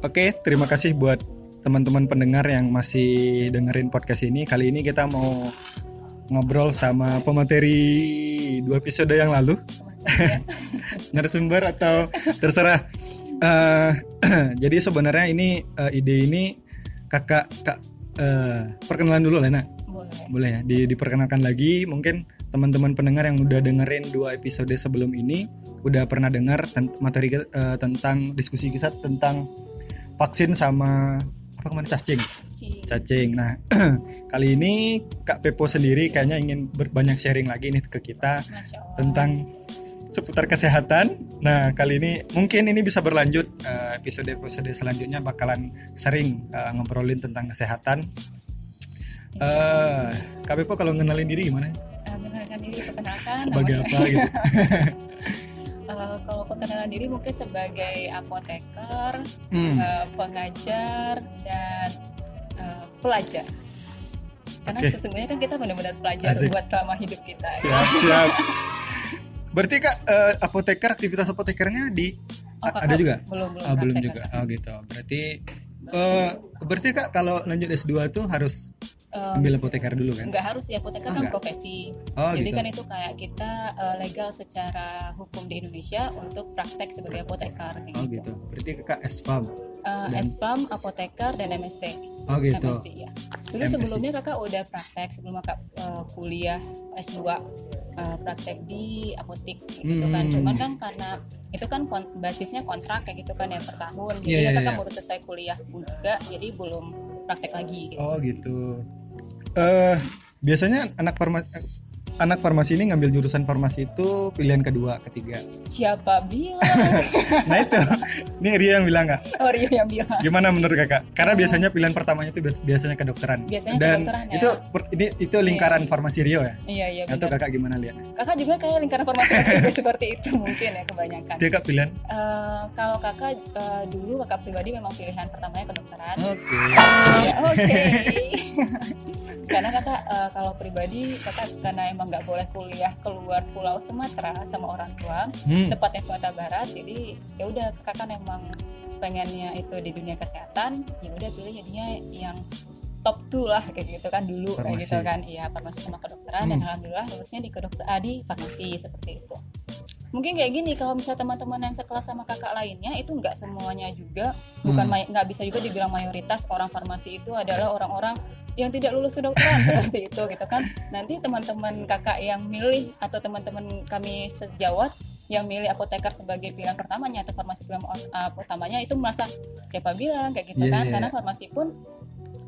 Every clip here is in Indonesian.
Oke, terima kasih buat teman-teman pendengar yang masih dengerin podcast ini. Kali ini kita mau ngobrol sama pemateri dua episode yang lalu. Narasumber atau terserah. Uh, jadi sebenarnya ini uh, ide ini kakak kak uh, perkenalan dulu Lena. Boleh. Boleh ya, di, diperkenalkan lagi mungkin teman-teman pendengar yang udah dengerin dua episode sebelum ini udah pernah dengar materi uh, tentang diskusi kita tentang vaksin sama apa kemarin cacing? Ci. cacing. Nah kali ini kak Pepo sendiri kayaknya ingin berbanyak sharing lagi nih ke kita tentang seputar kesehatan. Nah kali ini mungkin ini bisa berlanjut eh, episode-episode selanjutnya bakalan sering eh, ngobrolin tentang kesehatan. Eh kak Pepo kalau ngenalin diri gimana diri, perkenalkan. sebagai apa saya- gitu Eh, kalau perkenalan diri mungkin sebagai apoteker, Hmm. eh, pengajar, dan eh, pelajar. Karena Oke. sesungguhnya kan kita benar-benar pelajar Asik. buat selama hidup kita. siap siap berarti kak eh, apoteker aktivitas apotekernya di Oh, ada kakak juga Belum, belum. Ah, belum juga kakak. oh gitu berarti eh berarti kak kalau lanjut S2 tuh harus Eh, ambil apoteker dulu kan Enggak harus ya, apoteker Oh, kan enggak. profesi. oh Jadi gitu kan itu kayak kita eh, legal secara hukum di Indonesia untuk praktek sebagai apoteker. oh gitu berarti kakak SPAM Eh, Dan- SPAM, apoteker, dan MSc. oh gitu MSc ya. Dulu MSc. sebelumnya kakak udah praktek sebelum kakak eh, kuliah S2 eh, praktek di apotik gitu kan. Hmm. Cuman kan karena itu kan kon- basisnya kontrak kayak gitu kan yang per tahun. Jadi Iya, ya kakak iya. baru selesai kuliah pun juga, jadi belum praktek lagi. Gitu. oh gitu eh biasanya anak farmasi anak farmasi ini ngambil jurusan farmasi itu pilihan kedua ketiga Siapa bilang? nah itu ini Ria yang bilang nggak oh Rio yang bilang. gimana menurut kakak karena Oh. biasanya pilihan pertamanya itu bias- biasanya kedokteran Biasanya dan kedokteran, ya. itu per- ini itu lingkaran farmasi Rio ya Iya iya atau kakak gimana lihat Kakak juga kayak lingkaran formasi juga seperti itu mungkin ya kebanyakan. dia kak pilihan Eh, kalau kakak eh, dulu kakak pribadi memang pilihan pertamanya kedokteran. oke Ya, Oke. karena kakak eh, kalau pribadi kakak karena emang nggak boleh kuliah keluar Pulau Sumatera sama orang tua, Hmm. tepatnya Sumatera Barat. Jadi ya udah kakak emang pengennya itu di dunia kesehatan, ya udah pilih jadinya yang top 2 lah kayak gitu kan dulu kayak Farmasi. gitu kan iya farmasi sama kedokteran dan Hmm. alhamdulillah lulusnya di kedokter ah, di farmasi seperti itu mungkin kayak gini kalau misalnya teman-teman yang sekelas sama kakak lainnya itu nggak semuanya juga bukan Hmm. nggak bisa juga dibilang mayoritas orang farmasi itu adalah orang-orang yang tidak lulus kedokteran seperti itu gitu kan nanti teman-teman kakak yang milih atau teman-teman kami sejawat yang milih apoteker sebagai pilihan pertamanya atau farmasi pilihan uh, utamanya itu merasa siapa bilang kayak gitu Iya, kan iya, karena iya. farmasi pun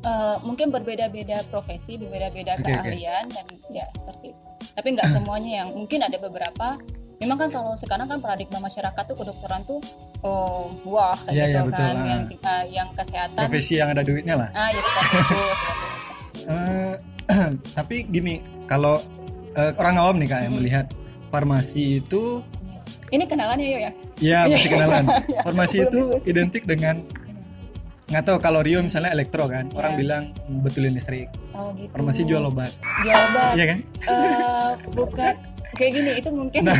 uh, mungkin berbeda-beda profesi berbeda-beda oke. keahlian dan ya seperti itu. Tapi nggak semuanya yang mungkin ada beberapa. Memang kan kalau sekarang kan paradigma masyarakat tuh kedokteran tuh oh wah kayak Iya, gitu iya, betul, kan ah. yang uh, yang kesehatan. Profesi yang ada duitnya lah. Ah ya seperti itu seperti itu. Eh, tapi gini kalau eh, orang awam nih kak yang Hmm. melihat farmasi itu ini kenalannya yuk ya? Ya masih kenalan. Ya, farmasi itu identik dengan nggak tahu kalau Rio misalnya elektro kan orang Iya. bilang betulin listrik oh gitu farmasi jual obat jual obat iya kan Eh, bukan kayak gini itu mungkin Nah,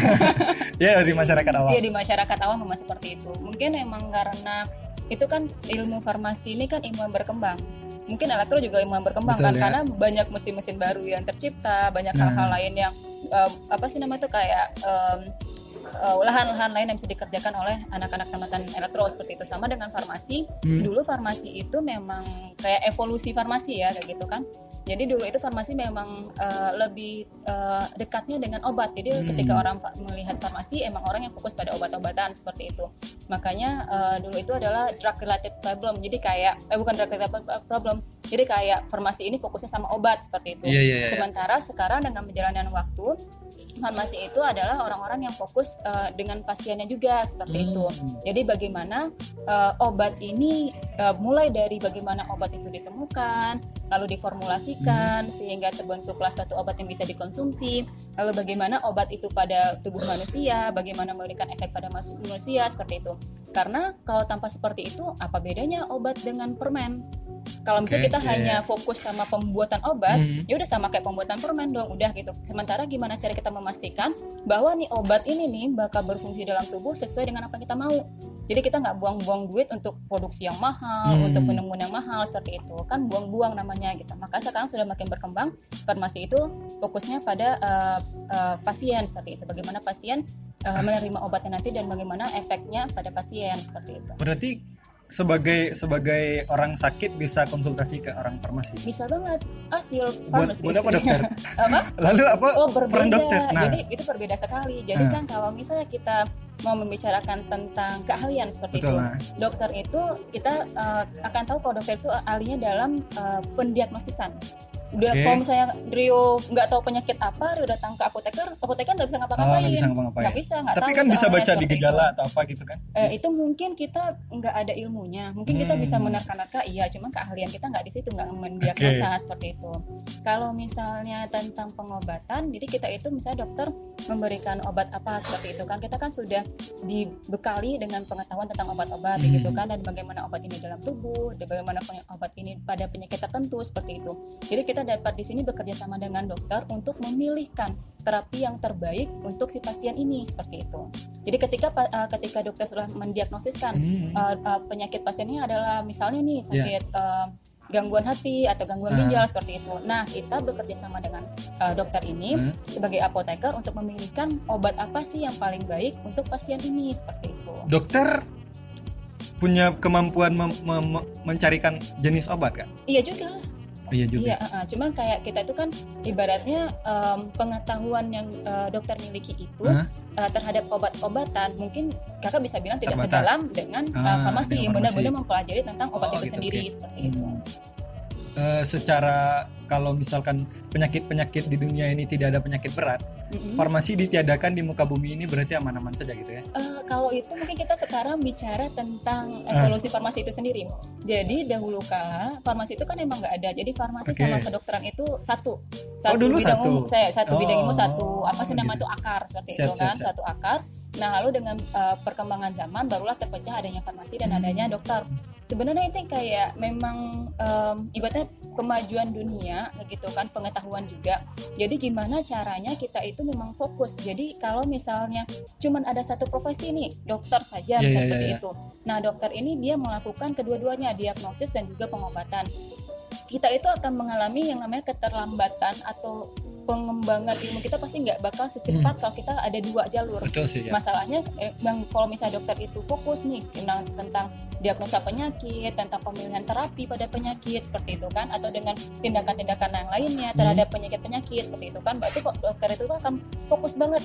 ya di masyarakat awam Iya di masyarakat awam memang seperti itu. Mungkin emang karena itu kan ilmu farmasi ini kan ilmu yang berkembang. Mungkin elektro juga ilmu yang berkembang Betul, kan ya. karena banyak mesin-mesin baru yang tercipta, banyak Nah. hal-hal lain yang em, apa sih namanya itu kayak em, eh, lahan-lahan lain yang bisa dikerjakan oleh anak-anak tamatan elektro seperti itu sama dengan farmasi. Hmm. Dulu farmasi itu memang kayak evolusi farmasi ya kayak gitu kan. Jadi dulu itu farmasi memang eh, lebih eh, dekatnya dengan obat. Jadi Hmm. ketika orang melihat farmasi emang orang yang fokus pada obat-obatan seperti itu. Makanya eh, dulu itu adalah drug related problem. Jadi kayak eh bukan drug related problem. Jadi kayak farmasi ini fokusnya sama obat seperti itu. iya iya iya Sementara sekarang dengan perjalanan waktu farmasi itu adalah orang-orang yang fokus eh, dengan pasiennya juga seperti itu. Hmm. Jadi bagaimana eh, obat ini eh, mulai dari bagaimana obat itu ditemukan, lalu diformulasikan sehingga terbentuklah suatu obat yang bisa dikonsumsi, lalu bagaimana obat itu pada tubuh manusia, bagaimana memberikan efek pada manusia seperti itu. Karena kalau tanpa seperti itu apa bedanya obat dengan permen? Kalau misalnya kita iya, hanya fokus sama pembuatan obat, Hmm. ya udah sama kayak pembuatan permen dong, udah gitu. Sementara gimana cara kita memastikan bahwa nih obat ini nih bakal berfungsi dalam tubuh sesuai dengan apa yang kita mau. Jadi kita nggak buang-buang duit untuk produksi yang mahal, Hmm. untuk penemuan yang mahal seperti itu. Kan buang-buang namanya gitu. Maka sekarang sudah makin berkembang farmasi itu fokusnya pada uh, uh, pasien seperti itu. Bagaimana pasien uh, menerima obatnya nanti dan bagaimana efeknya pada pasien seperti itu. Berarti sebagai sebagai orang sakit bisa konsultasi ke orang farmasi. Bisa banget hasil Buat, farmasi. buat apa dokter? apa? Lalu apa? Oh berbeda. dokter. Nah, Jadi itu berbeda sekali. Jadi Nah. kan kalau misalnya kita mau membicarakan tentang keahlian seperti betul itu, lah. dokter itu kita uh, akan tahu kalau dokter itu ahlinya dalam uh, pendiagnosisan. Udah Oke. kalau misalnya Rio nggak tahu penyakit apa, Rio datang ke apoteker, apoteker nggak bisa Oh, ngapa-ngapain. nggak bisa ngapa-ngapain. Nggak bisa, nggak Tapi tahu kan bisa baca di gejala itu. atau apa gitu kan? Eh, itu mungkin kita nggak ada ilmunya, mungkin kita bisa Hmm. menerka-nerka, iya, cuman keahlian kita nggak di situ, nggak mendiagnosa seperti itu. Kalau misalnya tentang pengobatan, jadi kita itu misalnya dokter memberikan obat apa seperti itu kan, kita kan sudah dibekali dengan pengetahuan tentang obat-obat Hmm. gitu kan, dan bagaimana obat ini dalam tubuh, dan bagaimana obat ini pada penyakit tertentu seperti itu. Jadi kita dapat di sini bekerja sama dengan dokter untuk memilihkan terapi yang terbaik untuk si pasien ini seperti itu. Jadi ketika uh, ketika dokter sudah mendiagnosiskan Hmm. uh, uh, penyakit pasiennya adalah misalnya nih sakit uh, gangguan hati atau gangguan Ah. ginjal seperti itu. Nah, kita bekerja sama dengan uh, dokter ini Hmm. sebagai apoteker untuk memilihkan obat apa sih yang paling baik untuk pasien ini seperti itu. Dokter punya kemampuan mem- mem- mencarikan jenis obat kan? Iya juga. Iya juga. Iya, uh, cuman kayak kita itu kan ibaratnya um, pengetahuan yang uh, dokter miliki itu uh, terhadap obat-obatan mungkin kakak bisa bilang tidak Terbatas. sedalam dengan uh, farmasi benar-benar mempelajari tentang obat Oh, itu gitu, sendiri oke. seperti itu. Eh, secara kalau misalkan penyakit-penyakit di dunia ini tidak ada penyakit berat, Mm-mm. farmasi ditiadakan di muka bumi ini berarti aman-aman saja gitu ya? Eh, kalau itu mungkin kita sekarang bicara tentang Ah. evolusi farmasi itu sendiri. Jadi dahulu kala farmasi itu kan emang nggak ada. Jadi farmasi Oke. sama kedokteran itu satu. Satu dulu bidang satu? umum, saya satu bidang ilmu Oh, satu apa sih nama itu akar seperti Siap, itu siap, kan, siap. satu akar. Nah, lalu dengan eh, perkembangan zaman barulah terpecah adanya farmasi dan Hmm. adanya dokter. Sebenarnya itu kayak memang em, ibaratnya kemajuan dunia gitu kan, pengetahuan juga. Jadi gimana caranya kita itu memang fokus. Jadi kalau misalnya cuman ada satu profesi nih, dokter saja Iya, misalnya iya, seperti iya. itu. Nah, dokter ini dia melakukan kedua-duanya, diagnosis dan juga pengobatan. Kita itu akan mengalami yang namanya keterlambatan atau pengembangan ilmu kita pasti nggak bakal Hmm. secepat kalau kita ada dua jalur. Betul sih ya. Masalahnya eh, yang kalau misalnya dokter itu fokus nih tentang, tentang diagnosa penyakit, tentang pemilihan terapi pada penyakit seperti itu kan atau dengan tindakan-tindakan yang lainnya Hmm. terhadap penyakit-penyakit seperti itu kan berarti kok dokter itu akan fokus banget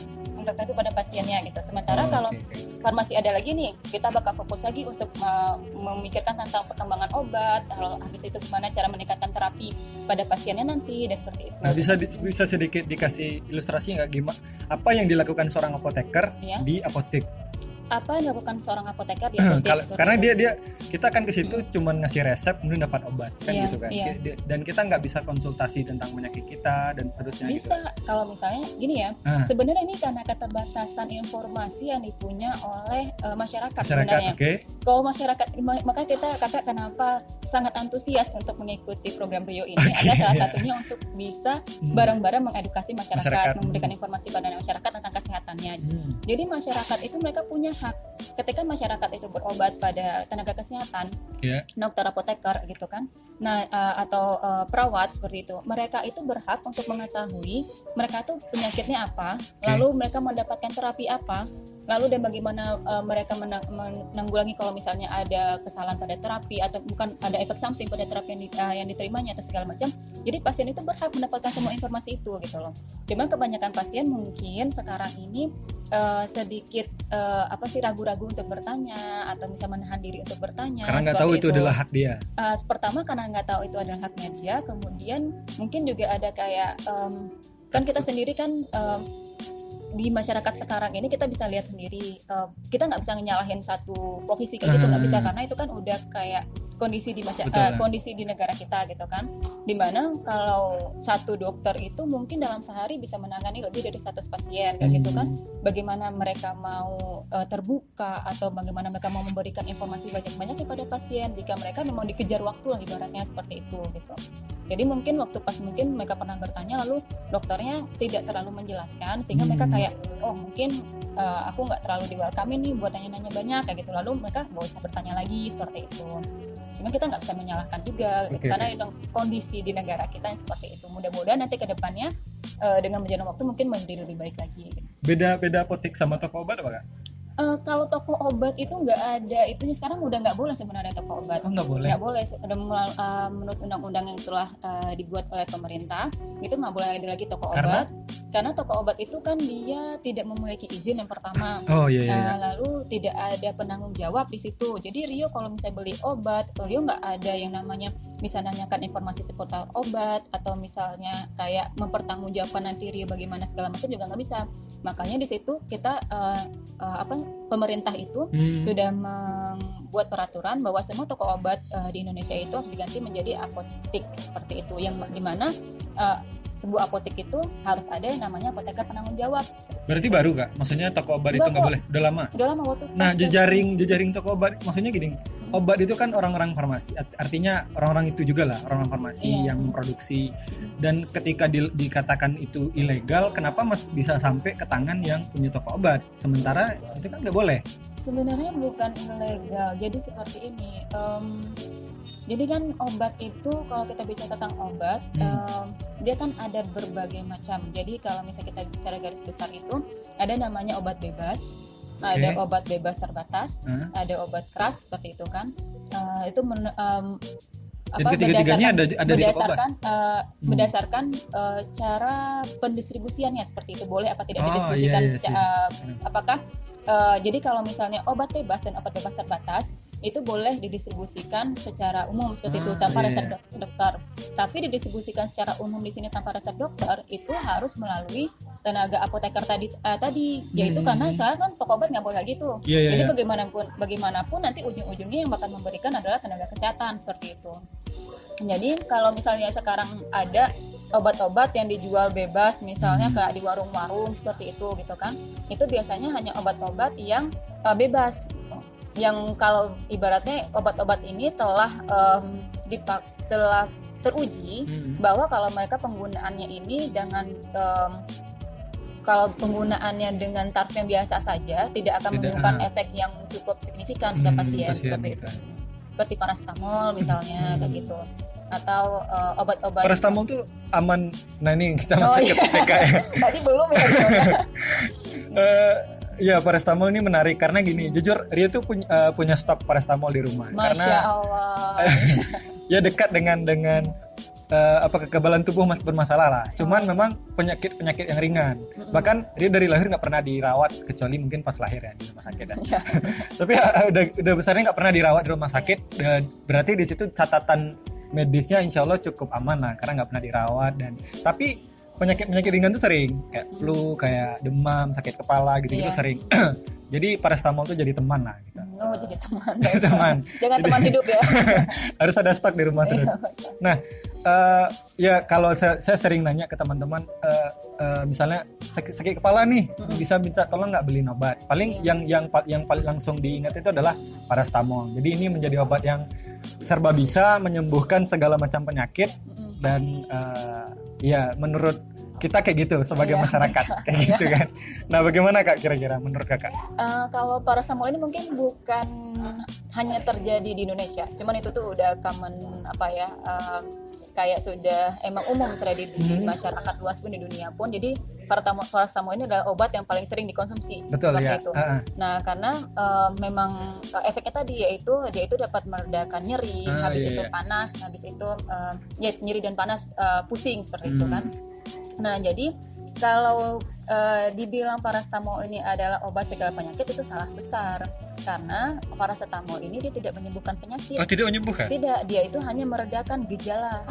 itu pada pasiennya gitu. Sementara Oh, kalau oke. farmasi ada lagi nih kita bakal fokus lagi untuk me- memikirkan tentang perkembangan obat lalu habis itu gimana cara meningkatkan terapi pada pasiennya nanti dan seperti itu Nah bisa di- bisa sedikit dikasih ilustrasi nggak gimana apa yang dilakukan seorang apoteker Ya. di apotek? Apa yang dilakukan seorang apoteker di apotek karena itu? dia dia kita kan ke situ cuman ngasih resep kemudian dapat obat kan Iya, gitu kan di- dan kita nggak bisa konsultasi tentang penyakit kita dan seterusnya gitu. bisa kalau misalnya gini ya Ah. sebenarnya ini karena keterbatasan informasi yang dipunya oleh eh, masyarakat, masyarakat sebenarnya oke kalau masyarakat ma- maka kita kakak kenapa sangat antusias untuk mengikuti program Rio ini Oke, ada salah iya. satunya untuk bisa Hmm. bareng-bareng mengedukasi masyarakat, Masyarakat, memberikan hmm. informasi pada masyarakat tentang kesehatannya Hmm. Jadi masyarakat itu mereka punya hak ketika masyarakat itu berobat pada tenaga kesehatan, Iya. dokter apoteker gitu kan. Nah, eh, atau eh, perawat seperti itu. Mereka itu berhak untuk mengetahui mereka tuh penyakitnya apa, lalu mereka mendapatkan terapi apa, lalu dan bagaimana eh, mereka mena- menanggulangi kalau misalnya ada kesalahan pada terapi atau bukan ada efek samping pada terapi yang, di- eh, yang diterimanya atau segala macam. Jadi pasien itu berhak mendapatkan semua informasi itu gitu loh. Cuman kebanyakan pasien mungkin sekarang ini eh, sedikit eh, apa sih ragu-ragu untuk bertanya atau bisa menahan diri untuk bertanya. karena nggak tahu itu adalah hak dia Uh, pertama karena nggak tahu itu adalah haknya dia kemudian mungkin juga ada kayak em, kan kita sendiri kan em, di masyarakat sekarang ini kita bisa lihat sendiri em, kita nggak bisa nyalahin satu profesi kayak gitu nggak bisa Hmm. karena itu kan udah kayak kondisi di masyarakat Betul, kan? kondisi di negara kita gitu kan di mana kalau satu dokter itu mungkin dalam sehari bisa menangani lebih dari 100 pasien kayak gitu kan Hmm. bagaimana mereka mau eh, terbuka atau bagaimana mereka mau memberikan informasi banyak-banyak kepada pasien jika mereka memang dikejar waktu lah ibaratnya seperti itu gitu jadi mungkin waktu pas mungkin mereka pernah bertanya lalu dokternya tidak terlalu menjelaskan sehingga mereka Hmm. kayak oh mungkin eh, aku nggak terlalu di welcome nih buat nanya-nanya banyak kayak gitu lalu mereka nggak usah bertanya lagi seperti itu cuma kita nggak bisa menyalahkan juga. Oke, karena kondisi di negara kita yang seperti itu mudah-mudahan nanti ke depannya eh, dengan berjalan waktu mungkin menjadi lebih baik lagi beda beda apotek sama toko obat apa kak? Eh, kalau toko obat itu nggak ada itunya sekarang udah nggak boleh sebenarnya toko obat Oh nggak boleh. nggak boleh Udah eh, menurut undang-undang yang telah eh, dibuat oleh pemerintah itu nggak boleh ada lagi toko Karena? obat karena toko obat itu kan dia tidak memiliki izin yang pertama Oh iya iya. Eh, lalu tidak ada penanggung jawab di situ. Jadi Rio kalau misalnya beli obat, Rio nggak ada yang namanya bisa nanyakan informasi seputar obat atau misalnya kayak mempertanggungjawabkan nanti Rio bagaimana segala macam juga nggak bisa. Makanya di situ kita eh, eh, apa pemerintah itu Hmm. sudah membuat peraturan bahwa semua toko obat eh, di Indonesia itu harus diganti menjadi apotek seperti itu yang di mana eh, sebuah apotek itu harus ada yang namanya apoteker penanggung jawab. Berarti baru kak? Maksudnya toko obat itu nggak boleh? Udah lama? Udah lama waktu Nah, jejaring jejaring toko obat maksudnya gini. Obat itu kan orang-orang farmasi. Art- Artinya orang-orang itu juga lah, orang-orang farmasi Iya. yang memproduksi. Dan ketika di- dikatakan itu ilegal, kenapa mas bisa sampai ke tangan yang punya toko obat? Sementara itu kan nggak boleh. sebenarnya bukan ilegal jadi seperti ini em, jadi kan obat itu kalau kita bicara tentang obat Hmm. em, dia kan ada berbagai macam jadi kalau misalnya kita bicara garis besar itu ada namanya obat bebas ada Oke. obat bebas terbatas Hah? ada obat keras seperti itu kan Eh, itu men- em, Dan ketiga-tiganya ada ada di berdasarkan eh, Hmm. berdasarkan eh, cara pendistribusiannya seperti itu boleh apa tidak Oh, didistribusikan iya, iya, eh, apakah eh, jadi kalau misalnya obat bebas dan obat bebas terbatas itu boleh didistribusikan secara umum seperti itu Ah, tanpa iya, resep iya. dok- dokter tapi didistribusikan secara umum di sini tanpa resep dokter itu harus melalui tenaga apoteker tadi eh, tadi yaitu Hmm. karena sekarang kan toko obat nggak boleh lagi tuh Iya iya. jadi iya. bagaimanapun bagaimanapun nanti ujung-ujungnya yang bakal memberikan adalah tenaga kesehatan seperti itu. Jadi kalau misalnya sekarang ada obat-obat yang dijual bebas misalnya Hmm. kayak di warung-warung seperti itu gitu kan. Itu biasanya hanya obat-obat yang uh, bebas gitu. Yang kalau ibaratnya obat-obat ini telah em, dipak telah teruji Hmm. bahwa kalau mereka penggunaannya ini dengan em, kalau penggunaannya dengan taraf yang biasa saja tidak akan Tidak, menimbulkan ah. efek yang cukup signifikan pada Hmm, pasien, pasien seperti gitu. itu seperti paracetamol misalnya Hmm. kayak gitu atau eh, obat-obat Paracetamol tuh aman. Nah ini kita Oh, masuk iya. ke TK ya. tadi belum ya? Iya, paracetamol ini menarik karena gini, jujur Rio tuh punya eh, punya stok paracetamol di rumah Masya karena Allah ya dekat dengan dengan eh, apa kekebalan tubuh mas bermasalah lah. Cuman memang penyakit penyakit yang ringan. Mm-mm. Bahkan Rio dari lahir nggak pernah dirawat kecuali mungkin pas lahir ya di rumah sakit ya. Ya. Tapi ya, udah udah besarnya nggak pernah dirawat di rumah sakit dan berarti di situ catatan medisnya insya Allah cukup aman lah karena nggak pernah dirawat dan tapi penyakit penyakit ringan tuh sering kayak flu kayak demam sakit kepala gitu gitu Iya. sering jadi paracetamol tuh jadi teman lah gitu oh jadi teman teman jangan teman hidup ya harus ada stok di rumah terus Iya. Eh, ya kalau saya, saya sering nanya ke teman-teman eh, eh, misalnya sakit, sakit kepala nih Mm-mm. bisa minta tolong nggak beliin obat paling Iya. yang yang yang paling langsung diingat itu adalah paracetamol jadi ini menjadi obat yang serba bisa menyembuhkan segala macam penyakit Mm-mm. dan ya menurut kita kayak gitu sebagai Iya. masyarakat. Kayak gitu kan. Nah bagaimana kak kira-kira menurut kakak? Eh, kalau paracetamol ini mungkin bukan hanya terjadi di Indonesia, cuman itu tuh udah common apa ya, eh, kayak sudah emang umum terjadi di Hmm. masyarakat luas pun di dunia pun. Jadi paracetamol, paracetamol ini adalah obat yang paling sering dikonsumsi. betul ya itu. Ah. Nah, karena eh, memang eh, efeknya tadi yaitu dia itu dapat meredakan nyeri, Ah, habis iya, itu iya. panas, habis itu ya nyeri dan panas eh, pusing seperti itu Hmm. kan. Nah, jadi kalau eh, dibilang paracetamol ini adalah obat segala penyakit itu salah besar karena paracetamol ini dia tidak menyembuhkan penyakit. oh tidak menyembuhkan Tidak, dia itu hanya meredakan gejala.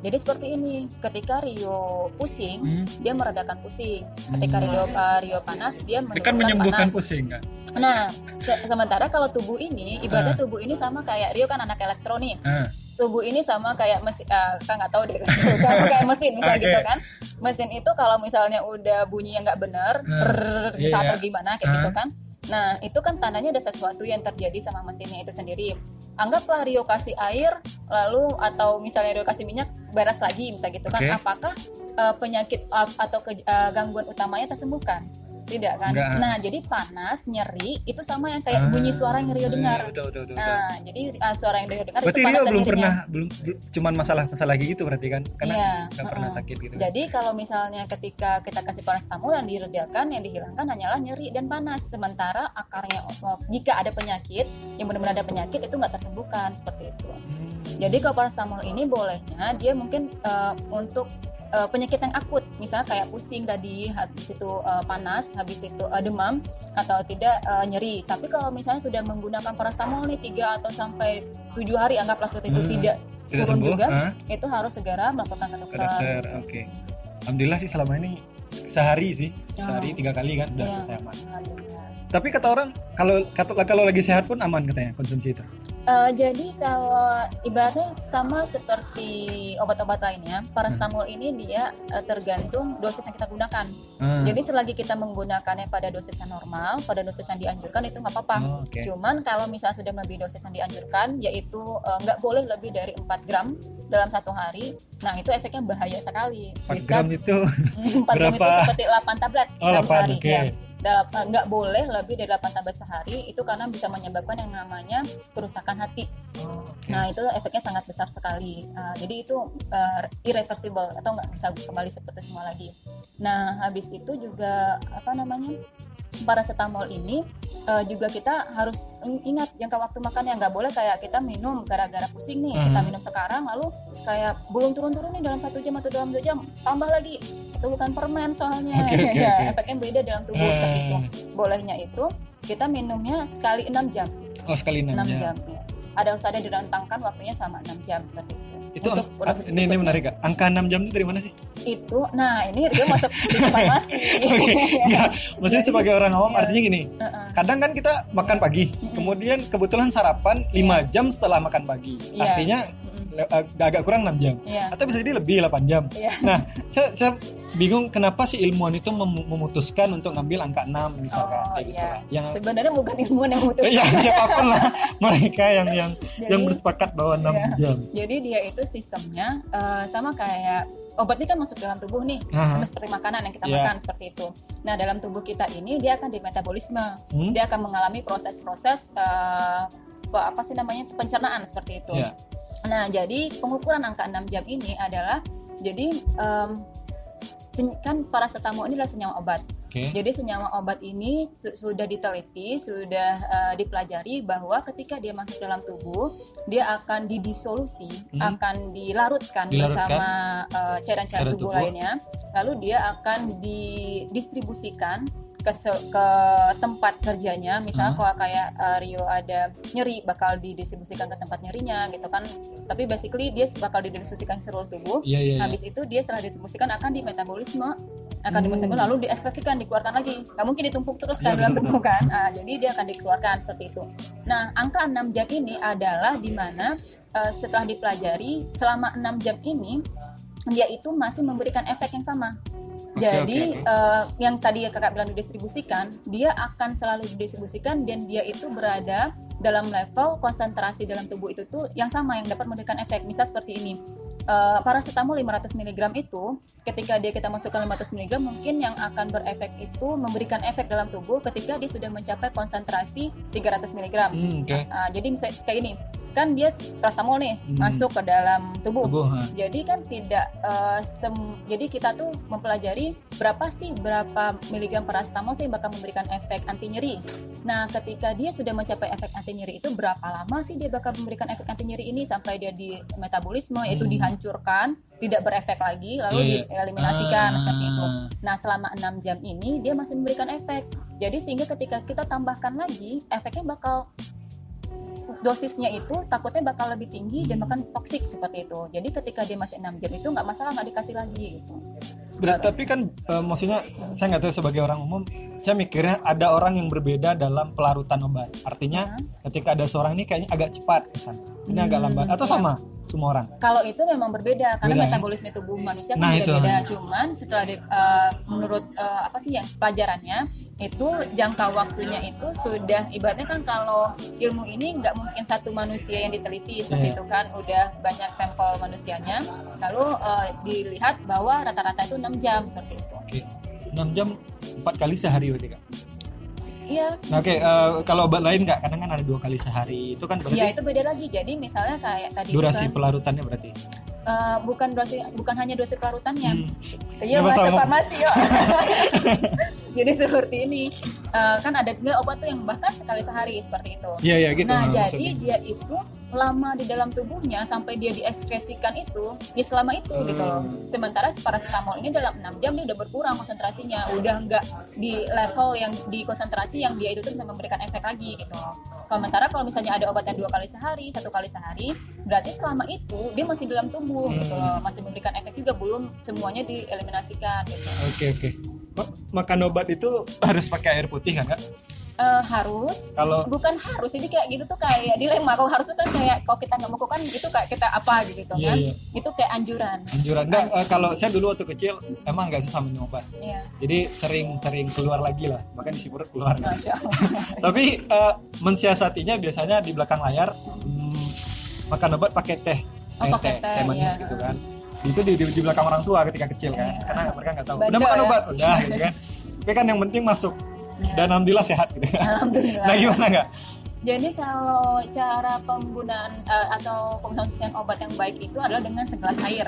Jadi seperti ini, ketika Rio pusing, Hmm. dia meredakan pusing. Ketika Hmm. Rio, uh, Rio panas, dia Dia kan menyembuhkan panas. pusing kan. Nah, se- sementara kalau tubuh ini, ibarat Ah. tubuh ini sama kayak Rio kan anak elektronik. Ah, Tubuh ini sama kayak mesin, uh, kan nggak tahu deh, sama kayak mesin misalnya Oke. gitu kan. Mesin itu kalau misalnya udah bunyi yang nggak benar, Ah, brrrr, iya, atau gimana kayak Ah. gitu kan. Nah, itu kan tandanya ada sesuatu yang terjadi sama mesinnya itu sendiri. Anggaplah Rio kasih air, lalu atau misalnya Rio kasih minyak, beres lagi, misalnya gitu kan. Oke. Apakah uh, penyakit uh, atau ke- uh, gangguan utamanya tersembuhkan? Tidak kan? Enggak. Nah, jadi panas, nyeri, itu sama yang kayak Ah, bunyi suara yang Rio iya, dengar. Betul, betul, betul. betul. Nah, jadi uh, suara yang Rio dengar Berarti itu panas Rio belum nyerinya. pernah belum belum- cuman masalah masalah gigi gitu berarti kan karena Iya, nggak pernah sakit gitu. Jadi kalau misalnya ketika kita kasih paracetamol yang diredakan, yang dihilangkan hanyalah nyeri dan panas. Sementara akarnya, oh, jika ada penyakit, yang benar-benar ada penyakit itu nggak tersembuhkan seperti itu. Hmm. Jadi kalau paracetamol ini bolehnya dia mungkin eh, untuk eh, penyakit yang akut, misalnya kayak pusing tadi, habis itu eh, panas, habis itu eh, demam atau tidak eh, nyeri. Tapi kalau misalnya sudah menggunakan paracetamol nih 3 atau sampai 7 hari anggaplah seperti itu Hmm. tidak tidak turun sembuh, juga, ah, itu harus segera melaporkan ke dokter. dokter. Oke. Alhamdulillah sih selama ini sehari sih, Oh. sehari tiga kali kan udah Iya. saya aman. Tapi kata orang kalau kata- kalau lagi sehat pun aman katanya konsumsi itu. Eh, jadi kalau ibaratnya sama seperti obat-obat lainnya, paracetamol ini dia eh, tergantung dosis yang kita gunakan. Ah. Jadi selagi kita menggunakannya pada dosis yang normal, pada dosis yang dianjurkan itu nggak apa-apa. Oh, Oke. Cuman kalau misalnya sudah melebihi dosis yang dianjurkan, yaitu eh, nggak boleh lebih dari 4 gram dalam satu hari, nah itu efeknya bahaya sekali. 4 gram itu 4 gram itu berapa? seperti 8 tablet oh dalam 8 sehari. oke. ya. Nggak boleh lebih dari 8 tablet sehari, itu karena bisa menyebabkan yang namanya kerusakan hati. Oh. Nah itu efeknya sangat besar sekali. Uh, jadi itu uh, irreversible atau nggak bisa kembali seperti semula lagi. Nah habis itu juga apa namanya paracetamol ini uh, juga kita harus ing- ingat jangka waktu makannya nggak boleh kayak kita minum gara-gara pusing nih kita Mhm. minum sekarang lalu kayak belum turun-turun nih dalam satu jam atau dalam dua jam tambah lagi itu bukan permen soalnya Oke, oke, ya oke. efeknya beda dalam tubuh seperti itu bolehnya itu kita minumnya sekali 6 jam oh sekali 6, 6 jam. jam ya. Ada harus ada direntangkan waktunya sama 6 jam seperti itu. Itu Untuk ang- ini, ini menarik kak. Angka 6 jam itu dari mana sih? Itu, nah ini dia masuk di farmasi. Oke, enggak. Maksudnya Jadi- sebagai orang awam Iya. artinya gini. Heeh. Kadang kan kita makan pagi, kemudian kebetulan sarapan 5 jam setelah makan pagi. Iya. Artinya eh, agak kurang 6 jam. Iya. Atau bisa jadi lebih 8 jam. Iya. Nah, saya, saya bingung kenapa si ilmuwan itu mem- memutuskan untuk ngambil angka 6 misalkan Oh, kayak gitu iya. lah. Yang Sebenarnya bukan ilmuwan yang memutuskan. ya siapa pun lah mereka yang yang Jadi, yang bersepakat bahwa 6 Iya. jam. jadi dia itu sistemnya eh, sama kayak obat ini kan masuk dalam tubuh nih, Aha. sama seperti makanan yang kita Iya. makan seperti itu. Nah dalam tubuh kita ini dia akan dimetabolisme, Hmm? dia akan mengalami proses-proses eh, apa sih namanya pencernaan seperti itu. Iya. Nah, jadi pengukuran angka 6 jam ini adalah jadi sen- kan paracetamol ini adalah senyawa obat. Oke. Jadi senyawa obat ini su- sudah diteliti, sudah eh, dipelajari bahwa ketika dia masuk dalam tubuh, dia akan didisolusi, Hmm. akan dilarutkan, Dilarutkan. bersama eh, cairan-cairan Cairan tubuh, tubuh. lainnya. Lalu dia akan didistribusikan ke ke tempat kerjanya. Misalnya Hmm. kalau kayak eh, Rio ada nyeri, bakal didistribusikan ke tempat nyerinya gitu kan. Tapi basically dia bakal didistribusikan ke seluruh tubuh. Iya iya. iya. Habis itu dia setelah didistribusikan akan dimetabolisme, akan Hmm. dimetabolisme lalu diekspresikan, dikeluarkan lagi. Nggak mungkin ditumpuk terus kan Iya, dalam tubuh kan. Ah, jadi dia akan dikeluarkan seperti itu. Nah, angka 6 jam ini adalah di mana eh, setelah dipelajari selama 6 jam ini dia itu masih memberikan efek yang sama. Jadi oke, oke. eh, yang tadi kakak bilang didistribusikan, dia akan selalu didistribusikan dan dia itu berada dalam level konsentrasi dalam tubuh itu tuh yang sama yang dapat memberikan efek. Misal seperti ini, eh, paracetamol 500 mg itu ketika dia kita masukkan 500 mg mungkin yang akan berefek itu memberikan efek dalam tubuh ketika dia sudah mencapai konsentrasi 300 mg. Hmm, oke. Nah, jadi misalnya kayak ini, kan dia paracetamol nih Hmm. masuk ke dalam tubuh. Tubuh, ha. Jadi kan tidak eh, sem- jadi kita tuh mempelajari berapa sih berapa miligram paracetamol sih bakal memberikan efek anti nyeri. Nah, ketika dia sudah mencapai efek anti nyeri itu berapa lama sih dia bakal memberikan efek anti nyeri ini sampai dia di metabolisme yaitu Hmm. dihancurkan, tidak berefek lagi lalu Iya, iya. dieliminasikan Ah. seperti itu. Nah, selama 6 jam ini dia masih memberikan efek. Jadi sehingga ketika kita tambahkan lagi, efeknya bakal dosisnya itu takutnya bakal lebih tinggi dan bahkan toksik seperti itu. Jadi ketika dia masih 6 jam itu nggak masalah nggak dikasih lagi gitu. Berat, tapi kan eh, maksudnya saya nggak tahu sebagai orang umum, saya mikirnya ada orang yang berbeda dalam pelarutan obat. Artinya ketika ada seorang ini kayaknya agak cepat kesan, ini agak Hmm, lambat atau iya. sama semua orang. Kalau itu memang berbeda karena Beda, ya? metabolisme tubuh manusia kan Nah, itu. beda-beda. Cuman setelah di- eh, menurut eh, apa sih yang pelajarannya itu jangka waktunya itu sudah ibaratnya kan kalau ilmu ini nggak mungkin satu manusia yang diteliti seperti Iya. itu kan udah banyak sampel manusianya lalu eh, dilihat bahwa rata-rata itu 6 jam seperti itu. Oke, 6 jam empat kali sehari berarti kak. Iya, Nah, oke eh, kalau obat lain nggak, kadang kan ada dua kali sehari, itu kan berarti ya itu beda lagi. Jadi misalnya kayak tadi durasi kan, pelarutannya berarti. eh, bukan durasi bukan hanya durasi pelarutannya. Hmm. Iya masuk sama? farmasi yuk. Jadi seperti ini Eh, kan ada juga obat tuh yang bahkan sekali sehari seperti itu. Iya iya gitu. nah maksudnya. jadi dia itu lama di dalam tubuhnya sampai dia diekskresikan itu ya selama itu gitu loh. Hmm. Sementara paracetamol ini dalam 6 jam dia udah berkurang konsentrasinya, udah nggak di level yang di konsentrasi yang dia itu tuh bisa memberikan efek lagi gitu loh. Sementara kalau misalnya ada obat yang dua kali sehari, satu kali sehari, berarti selama itu dia masih dalam tubuh gitu loh, masih memberikan efek juga belum semuanya dieliminasikan gitu. Oke oke. Ma- Makan obat itu harus pakai air putih kan kak? Eh, harus Kalau bukan harus jadi kayak gitu tuh kayak dilema kalau harus tuh kan kayak kalau kita nggak melakukan itu kayak kita apa gitu Iya, kan iya. itu kayak anjuran anjuran nggak, eh, kalau saya dulu waktu kecil emang nggak susah minum obat. Iya, Jadi sering-sering keluar lagi lah, bahkan perut keluar. masya Allah. Tapi eh, mensiasatinya biasanya di belakang layar hmm, makan obat pakai teh, Oh, air pakai teh, manis iya. gitu kan. Itu di, di, di belakang orang tua ketika kecil kan, Iya. karena mereka nggak tahu. Bandel Udah makan ya. obat, udah gitu kan. Tapi kan yang penting masuk Iya. Dan alhamdulillah sehat gitu. Alhamdulillah. Nah gimana nggak? Jadi kalau cara penggunaan eh, atau pengkonsumsian obat yang baik itu adalah dengan segelas air.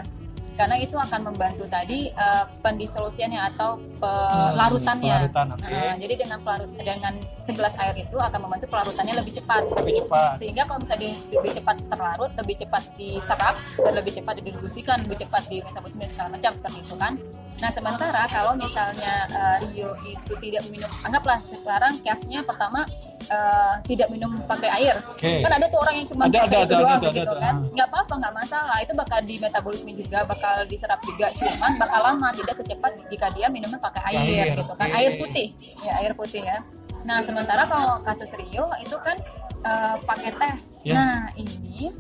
Karena itu akan membantu tadi eh, pendisolusiannya atau pelarutannya. Pelarutan, oke. Nah, jadi dengan pelarut dengan segelas air itu akan membantu pelarutannya lebih cepat. Lebih cepat. Sehingga kalau misalnya lebih cepat terlarut, lebih cepat diserap dan lebih cepat didistribusikan, lebih cepat di metabolisme segala macam seperti itu kan. Nah sementara kalau misalnya eh, Rio itu tidak minum, anggaplah sekarang case-nya pertama eh, tidak minum pakai air. Oke. Kan ada tuh orang yang cuma Ada, pakai ada, itu ada, doang ada, gitu ada. kan. Nggak apa-apa, nggak masalah. Itu bakal di metabolisme juga, bakal diserap juga. Cuman bakal lama, tidak secepat jika dia minumnya pakai air, Air, gitu kan. oke. Air putih, ya air putih ya. Nah sementara kalau kasus Rio itu kan eh, pakai teh. Ya. Nah ini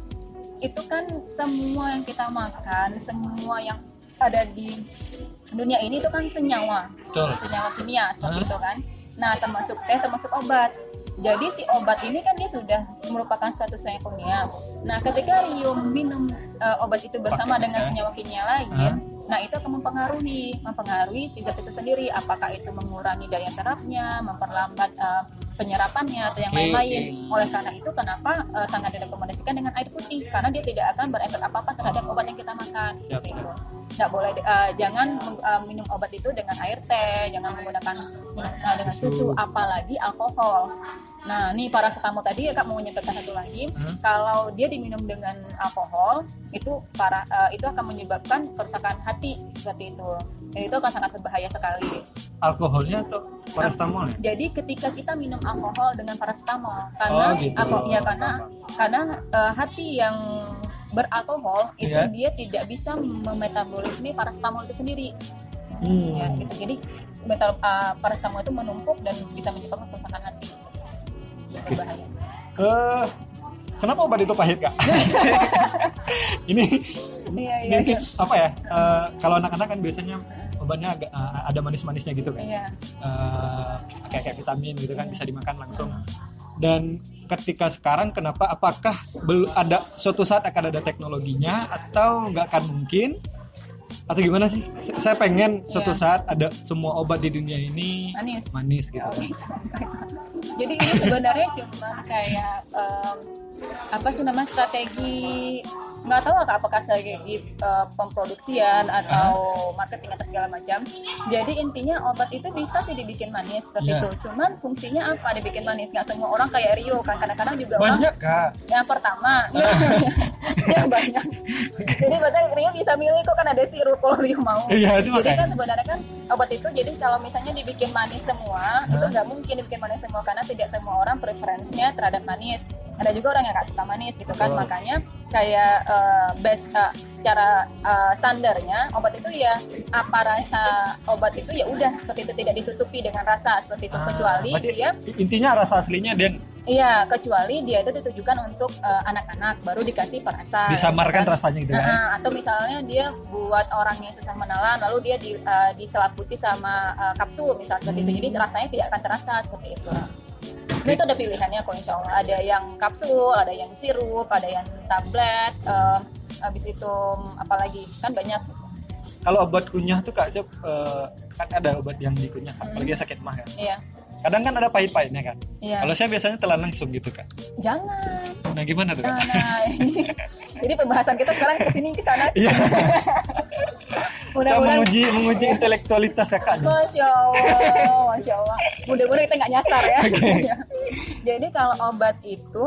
itu kan semua yang kita makan, semua yang ada di dunia ini itu kan senyawa Betul. senyawa kimia seperti Hah? itu kan. Nah, termasuk teh, termasuk obat. Jadi si obat ini kan dia sudah merupakan suatu senyawa kimia. Nah, ketika Rio minum eh, obat itu bersama Pakai dengan teh. senyawa kimia lain, Hah? nah itu akan mempengaruhi, mempengaruhi si zat itu sendiri. Apakah itu mengurangi daya serapnya, memperlambat eh, penyerapannya atau yang lain-lain. oke. Oleh karena itu, kenapa eh, sangat direkomendasikan dengan air putih? Karena dia tidak akan berefek apa-apa terhadap obat yang kita makan. Siap, Seperti siap. itu nggak boleh eh, jangan eh, minum obat itu dengan air teh jangan menggunakan minum eh, dengan susu apalagi alkohol nah ini paracetamol tadi kak mau menyampaikan satu lagi Hmm. kalau dia diminum dengan alkohol itu para eh, itu akan menyebabkan kerusakan hati seperti itu dan itu akan sangat berbahaya sekali Alkoholnya atau paracetamolnya? jadi ketika kita minum alkohol dengan paracetamol karena Oh, gitu. ya karena karena eh, hati yang beralkohol itu Iya. dia tidak bisa memetabolisme paracetamol itu sendiri Hmm. ya gitu jadi metal uh, paracetamol itu menumpuk dan bisa menyebabkan kerusakan hati Eh, kenapa obat itu pahit kak? ini iya iya mungkin apa ya? eh, kalau anak-anak kan biasanya obatnya agak eh, ada manis-manisnya gitu kan, iya Eh, kayak kayak vitamin gitu kan bisa dimakan langsung. Dan ketika sekarang kenapa? Apakah belum ada suatu saat akan ada teknologinya atau nggak akan mungkin? Atau gimana sih? Saya pengen suatu Iya. saat ada semua obat di dunia ini manis manis gitu. Jadi ini sebenarnya cuma kayak em, apa sih namanya strategi nggak tahu apa- apakah strategi eh, pemproduksian atau marketing atau segala macam. Jadi intinya obat itu bisa sih dibikin manis seperti Iya. itu. Cuman fungsinya apa dibikin manis? Nggak semua orang kayak Rio kan. Kadang-kadang juga orang Banyak kak. yang pertama. Ya banyak. Jadi berarti Rio bisa milih kok kan ada sirup kalau Rio mau. Iya itu jadi makanya. kan sebenarnya kan obat itu jadi kalau misalnya dibikin manis semua itu nggak mungkin dibikin manis semua karena tidak semua orang preferensinya terhadap manis. Ada juga orang yang nggak suka manis gitu kan. Betul. makanya kayak eh, best eh, secara eh, standarnya obat itu ya apa rasa obat itu ya udah seperti itu tidak ditutupi dengan rasa seperti itu Ah, kecuali dia intinya rasa aslinya dia iya kecuali dia itu ditujukan untuk anak-anak baru dikasih perasa disamarkan gitu kan. rasanya gitu kan Nah, atau misalnya dia buat orang yang susah menelan lalu dia di, eh, diselaputi sama eh, kapsul misalnya seperti itu Hmm. jadi rasanya tidak akan terasa seperti itu Nah, itu ada pilihannya kok insya Allah. Ada yang kapsul ada yang sirup ada yang tablet eh, habis itu apalagi? Kan banyak. Kalau obat kunyah tuh kak Cep, eh, kan ada obat yang dikunyah kan Hmm. apalagi sakit mah kan iya. Kadang kan ada pahit-pahitnya kan iya. Kalau saya biasanya telan langsung gitu kan jangan. Nah gimana tuh kak? Nah, jadi pembahasan kita sekarang ke sini ke sana iya mudah-mudahan menguji menguji intelektualitas ya kak Masya Allah, Masya Allah. Mudah-mudahan kita nggak nyasar ya. Jadi kalau obat itu,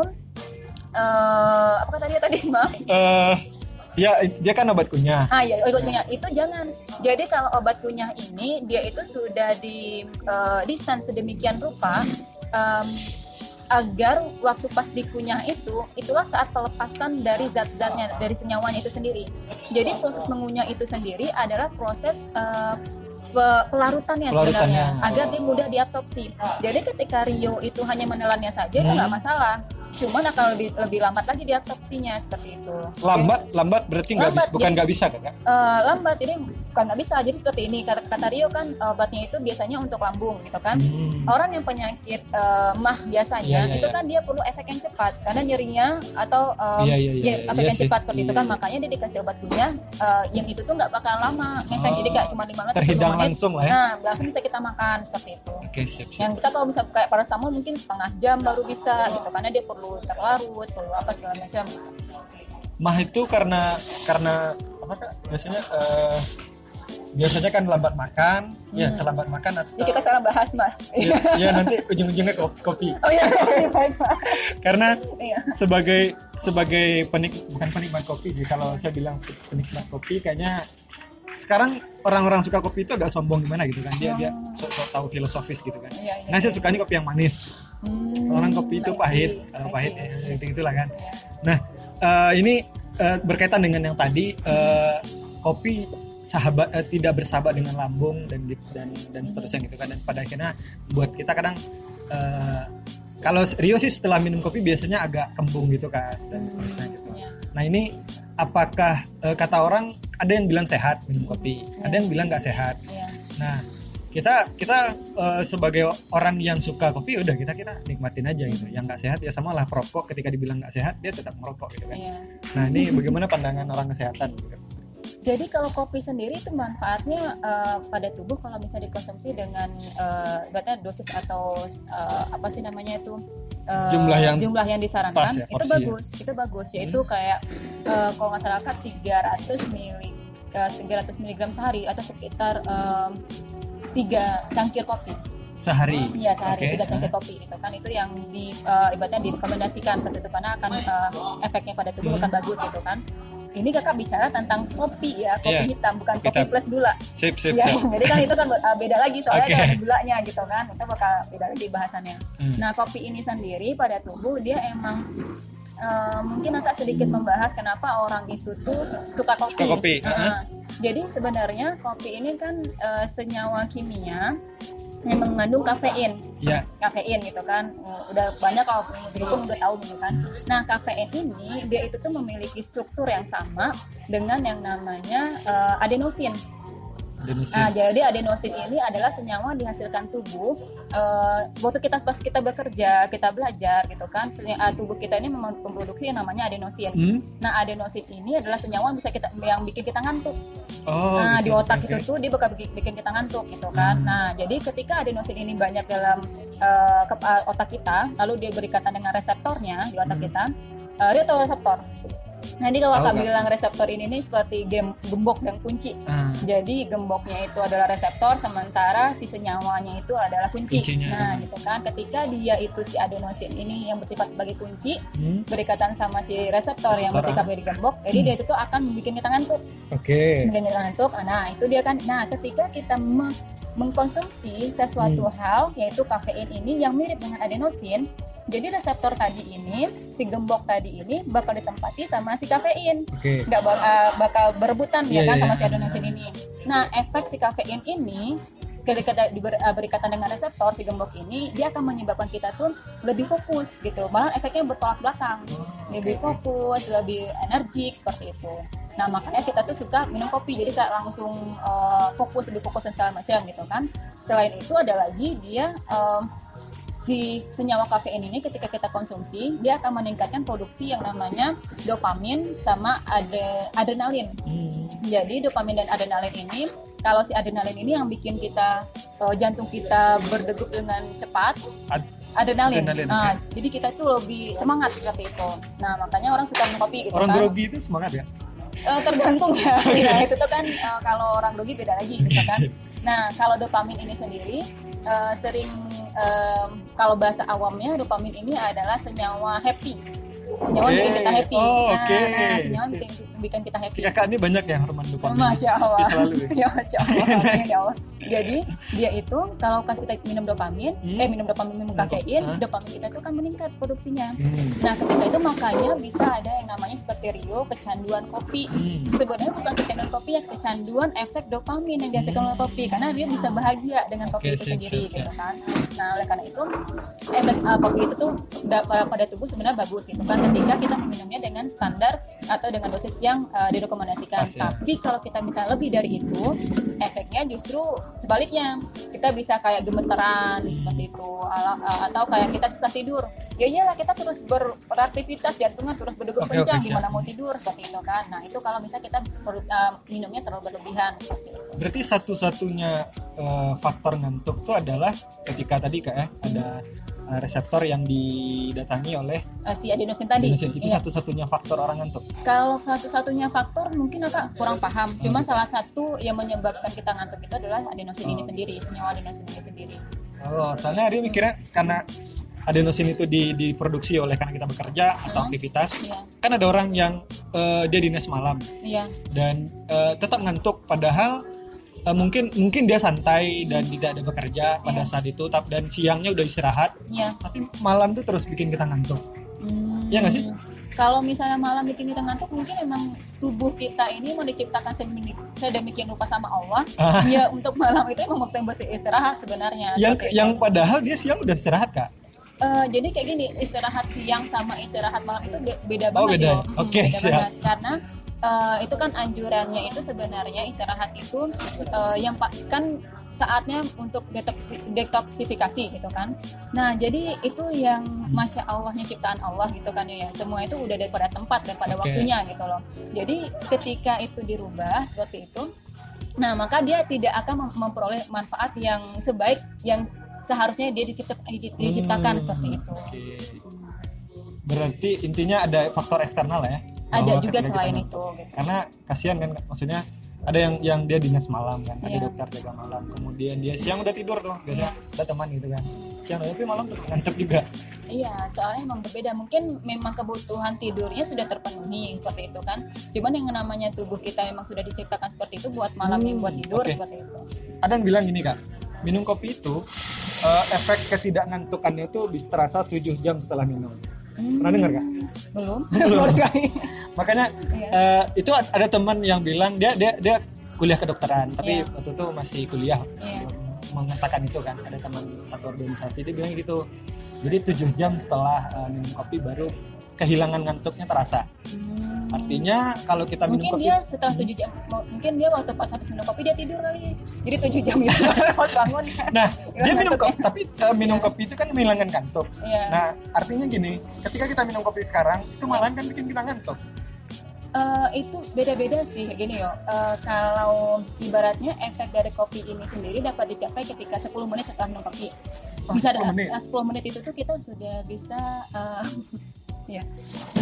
eh apa tadi ya tadi maaf? Eh, ya dia kan obat kunyah Ah ya obat kunyah itu jangan. Jadi kalau obat kunyah ini dia itu sudah di eh, desain sedemikian rupa em, agar waktu pas dikunyah itu itulah saat pelepasan dari zat-zatnya dari senyawanya itu sendiri. Jadi proses mengunyah itu sendiri adalah proses pe- pelarutannya Pelarutannya. sebenarnya agar dia mudah diabsorpsi. Jadi ketika Rio itu hanya menelannya saja itu Hmm. nggak masalah. Cuman akan lebih lebih lambat lagi diabsorpsinya seperti itu. lambat lambat berarti nggak bisa bukan jadi- nggak bisa kan Eh, lambat jadi bukan nggak bisa. Jadi seperti ini kata, kata Rio kan obatnya itu biasanya untuk lambung gitu kan. Hmm. orang yang penyakit eh, mah biasanya Iya, iya, itu iya. kan dia perlu efek yang cepat. Karena nyerinya atau eh, Iya, iya, iya, ya, iya, efek iya yang cepat seperti itu Iya, kan. Iya. makanya dia dikasih obat kunyah eh, yang itu tuh nggak bakal lama. Ngefek Oh, jadi kayak cuma lima menit terhidang 10 menit. langsung lah ya. Nah langsung bisa kita makan seperti itu. Oke siap siap. Yang kita kalau bisa kayak paracetamol mungkin setengah jam baru bisa gitu. Karena dia perlu terlarut perlu apa segala macam. Mah itu karena karena apa kak biasanya eh, biasanya kan lambat makan. Ya Hmm. terlambat makan atau jadi kita sekarang bahas mah ya, ya nanti ujung-ujungnya ko- kopi. Oh iya baik Pak. karena iya. sebagai sebagai penik bukan penikmat kopi sih. Kalau saya bilang penikmat kopi kayaknya sekarang orang-orang suka kopi itu agak sombong gimana gitu kan. Dia dia sok sok tahu filosofis gitu kan. Iya, iya, nah saya iya. suka kopi yang manis Hmm, orang kopi itu pahit eh, pahit ya gitu gitulah kan nah eh, ini eh, berkaitan dengan yang tadi eh, kopi sahabat eh, tidak bersahabat dengan lambung dan dan dan seterusnya gitu kan dan pada akhirnya buat kita kadang eh, kalau Rio sih setelah minum kopi biasanya agak kembung gitu kan dan seterusnya gitu. Iya. Nah ini apakah eh, kata orang ada yang bilang sehat minum kopi, ada yang bilang nggak sehat. Iya. Nah kita kita eh, sebagai orang yang suka kopi udah kita kita nikmatin aja gitu. Yang nggak sehat ya sama lah perokok ketika dibilang nggak sehat dia tetap merokok gitu kan. Iya. Nah ini bagaimana pandangan orang kesehatan? Gitu. Jadi kalau kopi sendiri itu manfaatnya eh, pada tubuh kalau bisa dikonsumsi dengan ibaratnya dosis atau eh, apa sih namanya itu eh, Jumlah yang jumlah yang disarankan ya, itu ya. bagus itu bagus yaitu kayak eh, kalau nggak salah kan 300 mili eh, 300 miligram sehari atau sekitar em, tiga cangkir kopi Sehari. Iya sehari Oke. tiga cangkir kopi itu kan itu yang di eh, ibaratnya direkomendasikan seperti itu karena akan eh, efeknya pada tubuh Hmm. akan bagus gitu kan. Ini kakak bicara tentang kopi ya kopi Iya, hitam bukan kopi kopi hitam. plus gula. Sip sip. Ya sip. jadi kan itu kan eh, beda lagi soalnya Oke. kan ada gulanya gitu kan itu bakal beda lagi bahasannya. Hmm. Nah kopi ini sendiri pada tubuh dia emang eh, mungkin agak sedikit membahas kenapa orang itu tuh suka kopi. Suka kopi, Nah, Jadi sebenarnya kopi ini kan eh, senyawa kimia yang mengandung kafein. Ya. kafein gitu kan. Uh, udah banyak kalau dulu udah tahu gitu kan. Nah kafein ini dia itu tuh memiliki struktur yang sama dengan yang namanya uh, adenosin Indonesia. nah jadi adenosin ini adalah senyawa dihasilkan tubuh uh, waktu kita pas kita bekerja kita belajar gitu kan senya- uh, tubuh kita ini mem- memproduksi yang namanya adenosin Hmm? nah adenosin ini adalah senyawa yang bisa kita yang bikin kita ngantuk Oh. nah gitu, di otak oke, itu tuh dia bakal bikin, bikin kita ngantuk gitu kan Hmm. nah jadi ketika adenosin ini banyak dalam eh, ke- eh, otak kita lalu dia berikatan dengan reseptornya di otak Hmm. kita eh, dia tahu reseptor jadi kalau Tahu kak bilang reseptor ini nih seperti gem gembok dan kunci Ah. jadi gemboknya itu adalah reseptor sementara si senyawanya itu adalah kunci Kuncinya. nah gitu kan ketika dia itu si adenosin ini yang bersifat sebagai kunci Hmm? berikatan sama si reseptor yang Reseptor, bersifat sebagai gembok jadi Hmm. dia itu tuh akan bikin kita ngantuk Oke. bikin kita ngantuk nah itu dia kan nah ketika kita me- mengkonsumsi sesuatu Hmm. hal yaitu kafein ini yang mirip dengan adenosin Jadi reseptor tadi ini, si gembok tadi ini bakal ditempati sama si kafein. Nggak bak- uh, bakal berebutan Iya, ya kan iya, sama iya. si adenosin ini. Nah, efek si kafein ini ketika uh, berikatan dengan reseptor si gembok ini, dia akan menyebabkan kita tuh lebih fokus gitu. Malah efeknya bertolak belakang. Lebih fokus, lebih energik seperti itu. Nah, makanya kita tuh suka minum kopi. Jadi kayak langsung uh, fokus, lebih fokus dan segala macam gitu kan. Selain itu ada lagi dia um, si senyawa kafein ini ketika kita konsumsi dia akan meningkatkan produksi yang namanya dopamin sama adre- adrenalin. Hmm. Jadi dopamin dan adrenalin ini kalau si adrenalin ini yang bikin kita eh, jantung kita berdegup dengan cepat. Ad- adrenalin. adrenalin, Nah, jadi kita itu lebih semangat seperti itu. Nah, makanya orang suka minum kopi gitu Orang kan. grogi itu semangat ya? Eh, tergantung ya. ya itu tuh kan eh, kalau orang grogi beda lagi gitu kan. Nah, kalau dopamin ini sendiri eh, sering em, kalau bahasa awamnya dopamin ini adalah senyawa happy. Senyawa Oke. bikin kita happy. Oh, nah, oke. nah, senyawa bikin, bikin kita happy. Kakak ini banyak yang hormon dopamin. Masya Allah. Selalu. ya? ya Masya Allah. Ya Allah. Jadi dia itu kalau kasih kita minum dopamin, Hmm. eh minum dopamin minum kafein, Hah? dopamin kita itu kan meningkat produksinya. Hmm. Nah ketika itu makanya bisa ada yang namanya seperti Rio kecanduan kopi. Hmm. Sebenarnya bukan kecanduan kopi ya kecanduan efek dopamin yang dihasilkan oleh kopi karena dia bisa bahagia dengan kopi Oke, itu sendiri siap, gitu kan. Nah oleh karena itu efek uh, kopi itu tuh da- pada tubuh sebenarnya bagus gitu kan ketika kita meminumnya dengan standar atau dengan dosis yang uh, direkomendasikan. Pas, ya. Tapi kalau kita misalnya lebih dari itu efeknya justru sebaliknya kita bisa kayak gemeteran Hmm. seperti itu ala- uh, atau kayak kita susah tidur ya iyalah kita terus ber- beraktivitas jantungnya terus berdegup oke, kencang siap. gimana mau tidur seperti itu kan nah itu kalau misalnya kita perlu- uh, minumnya terlalu berlebihan seperti itu Berarti satu-satunya eh, faktor ngantuk itu adalah ketika tadi kak ya ada eh, reseptor yang didatangi oleh Uh, si adenosin tadi adenosin. Itu Iya. satu-satunya faktor orang ngantuk. kalau satu-satunya faktor mungkin agak kurang paham cuma gitu. salah satu yang menyebabkan kita ngantuk itu adalah adenosin ini Oh. sendiri senyawa adenosin ini sendiri Oh, soalnya dia mikirnya karena adenosin itu di- diproduksi oleh karena kita bekerja atau Hmm. aktivitas. iya Kan ada orang yang eh, dia dinas malam iya dan eh, tetap ngantuk padahal eh, mungkin mungkin dia santai dan tidak ada bekerja pada Iya. saat itu tap dan siangnya udah istirahat iya tapi malam tuh terus bikin kita ngantuk. Hmm. Iya nggak sih? Kalau misalnya malam bikin kita ngantuk, mungkin memang tubuh kita ini mau diciptakan sedemikian, sedemikian rupa sama Allah. Ah. ya untuk malam itu emang waktu yang beristirahat sebenarnya. yang seperti yang itu. padahal dia siang udah istirahat kak. Eh, jadi kayak gini, istirahat siang sama istirahat malam itu be- beda Oh, banget beda yo. ya? Oke, beda siap. banget. Karena eh, itu kan anjurannya itu sebenarnya istirahat itu eh, yang kan saatnya untuk detok- detoksifikasi gitu kan. Nah, jadi itu yang Hmm. masya Allahnya ciptaan Allah gitu kan ya. Semua itu udah daripada tempat daripada Oke. waktunya gitu loh. Jadi ketika itu dirubah seperti itu, nah maka dia tidak akan mem- memperoleh manfaat yang sebaik yang seharusnya dia dicipta- dici- diciptakan Hmm, seperti itu. oke. Berarti intinya ada faktor eksternal ya. Ada juga selain kita- itu. Gitu. Karena kasihan kan maksudnya ada yang yang dia dinas malam kan, ada Iya. dokter jaga malam. Kemudian dia siang udah tidur tuh, biasanya Iya. ada teman gitu kan. Siang tapi malam tuh ngantuk juga. Iya, soalnya emang berbeda. Mungkin memang kebutuhan tidurnya sudah terpenuhi seperti itu kan. Cuman yang namanya tubuh kita memang sudah diciptakan seperti itu buat malam Hmm, buat tidur oke. seperti itu. Ada yang bilang gini kak, minum kopi itu eh, efek ketidakngantukannya itu bisa terasa 7 jam setelah minum. Hmm, Pernah dengar kak? Belum. Belum. Makanya Iya. eh, itu ada teman yang bilang dia dia dia kuliah kedokteran, tapi Iya. waktu itu masih kuliah Iya. mengatakan itu kan ada teman satu organisasi dia bilang gitu jadi tujuh jam setelah uh, minum kopi baru kehilangan ngantuknya terasa Hmm. artinya kalau kita minum mungkin kopi dia setelah tujuh jam m- mungkin dia waktu pas habis minum kopi dia tidur kali jadi tujuh jam itu baru bangun nah dia minum kopi tapi uh, minum Iya. kopi itu kan menghilangkan kantuk Iya. nah artinya gini ketika kita minum kopi sekarang itu malahan kan bikin kita ngantuk Eh, itu beda-beda sih gini yo Eh, kalau ibaratnya efek dari kopi ini sendiri dapat dicapai ketika 10 menit setelah minum kopi Oh, bisa 10 menit? eh, 10 menit itu tuh kita sudah bisa eh, ya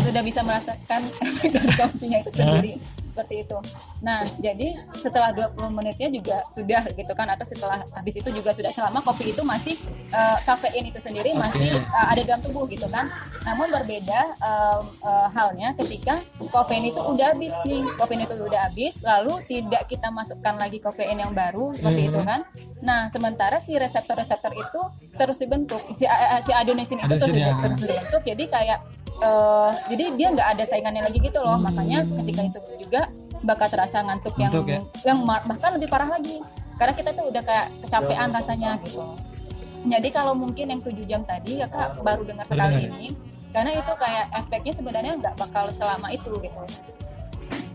sudah bisa merasakan efek dari kopinya itu sendiri seperti itu nah jadi setelah 20 menitnya juga sudah gitu kan atau setelah habis itu juga sudah selama kopi itu masih eh, kafein itu sendiri Oke. masih eh, ada dalam tubuh gitu kan namun berbeda em, eh, halnya ketika kafein itu udah habis nih kafein itu udah habis lalu tidak kita masukkan lagi kafein yang baru seperti Mhm. itu kan Nah, sementara si reseptor-reseptor itu terus dibentuk, si a- si adenosine itu terus, ya. terus dibentuk. Jadi kayak eh, jadi dia nggak ada saingannya lagi gitu loh. Hmm. Makanya ketika itu juga bakal terasa ngantuk, yang ya? yang bahkan lebih parah lagi. Karena kita tuh udah kayak kecapean rasanya gitu. Jadi kalau mungkin yang 7 jam tadi kakak baru dengar sekali dengar. ini, karena itu kayak efeknya sebenarnya nggak bakal selama itu gitu.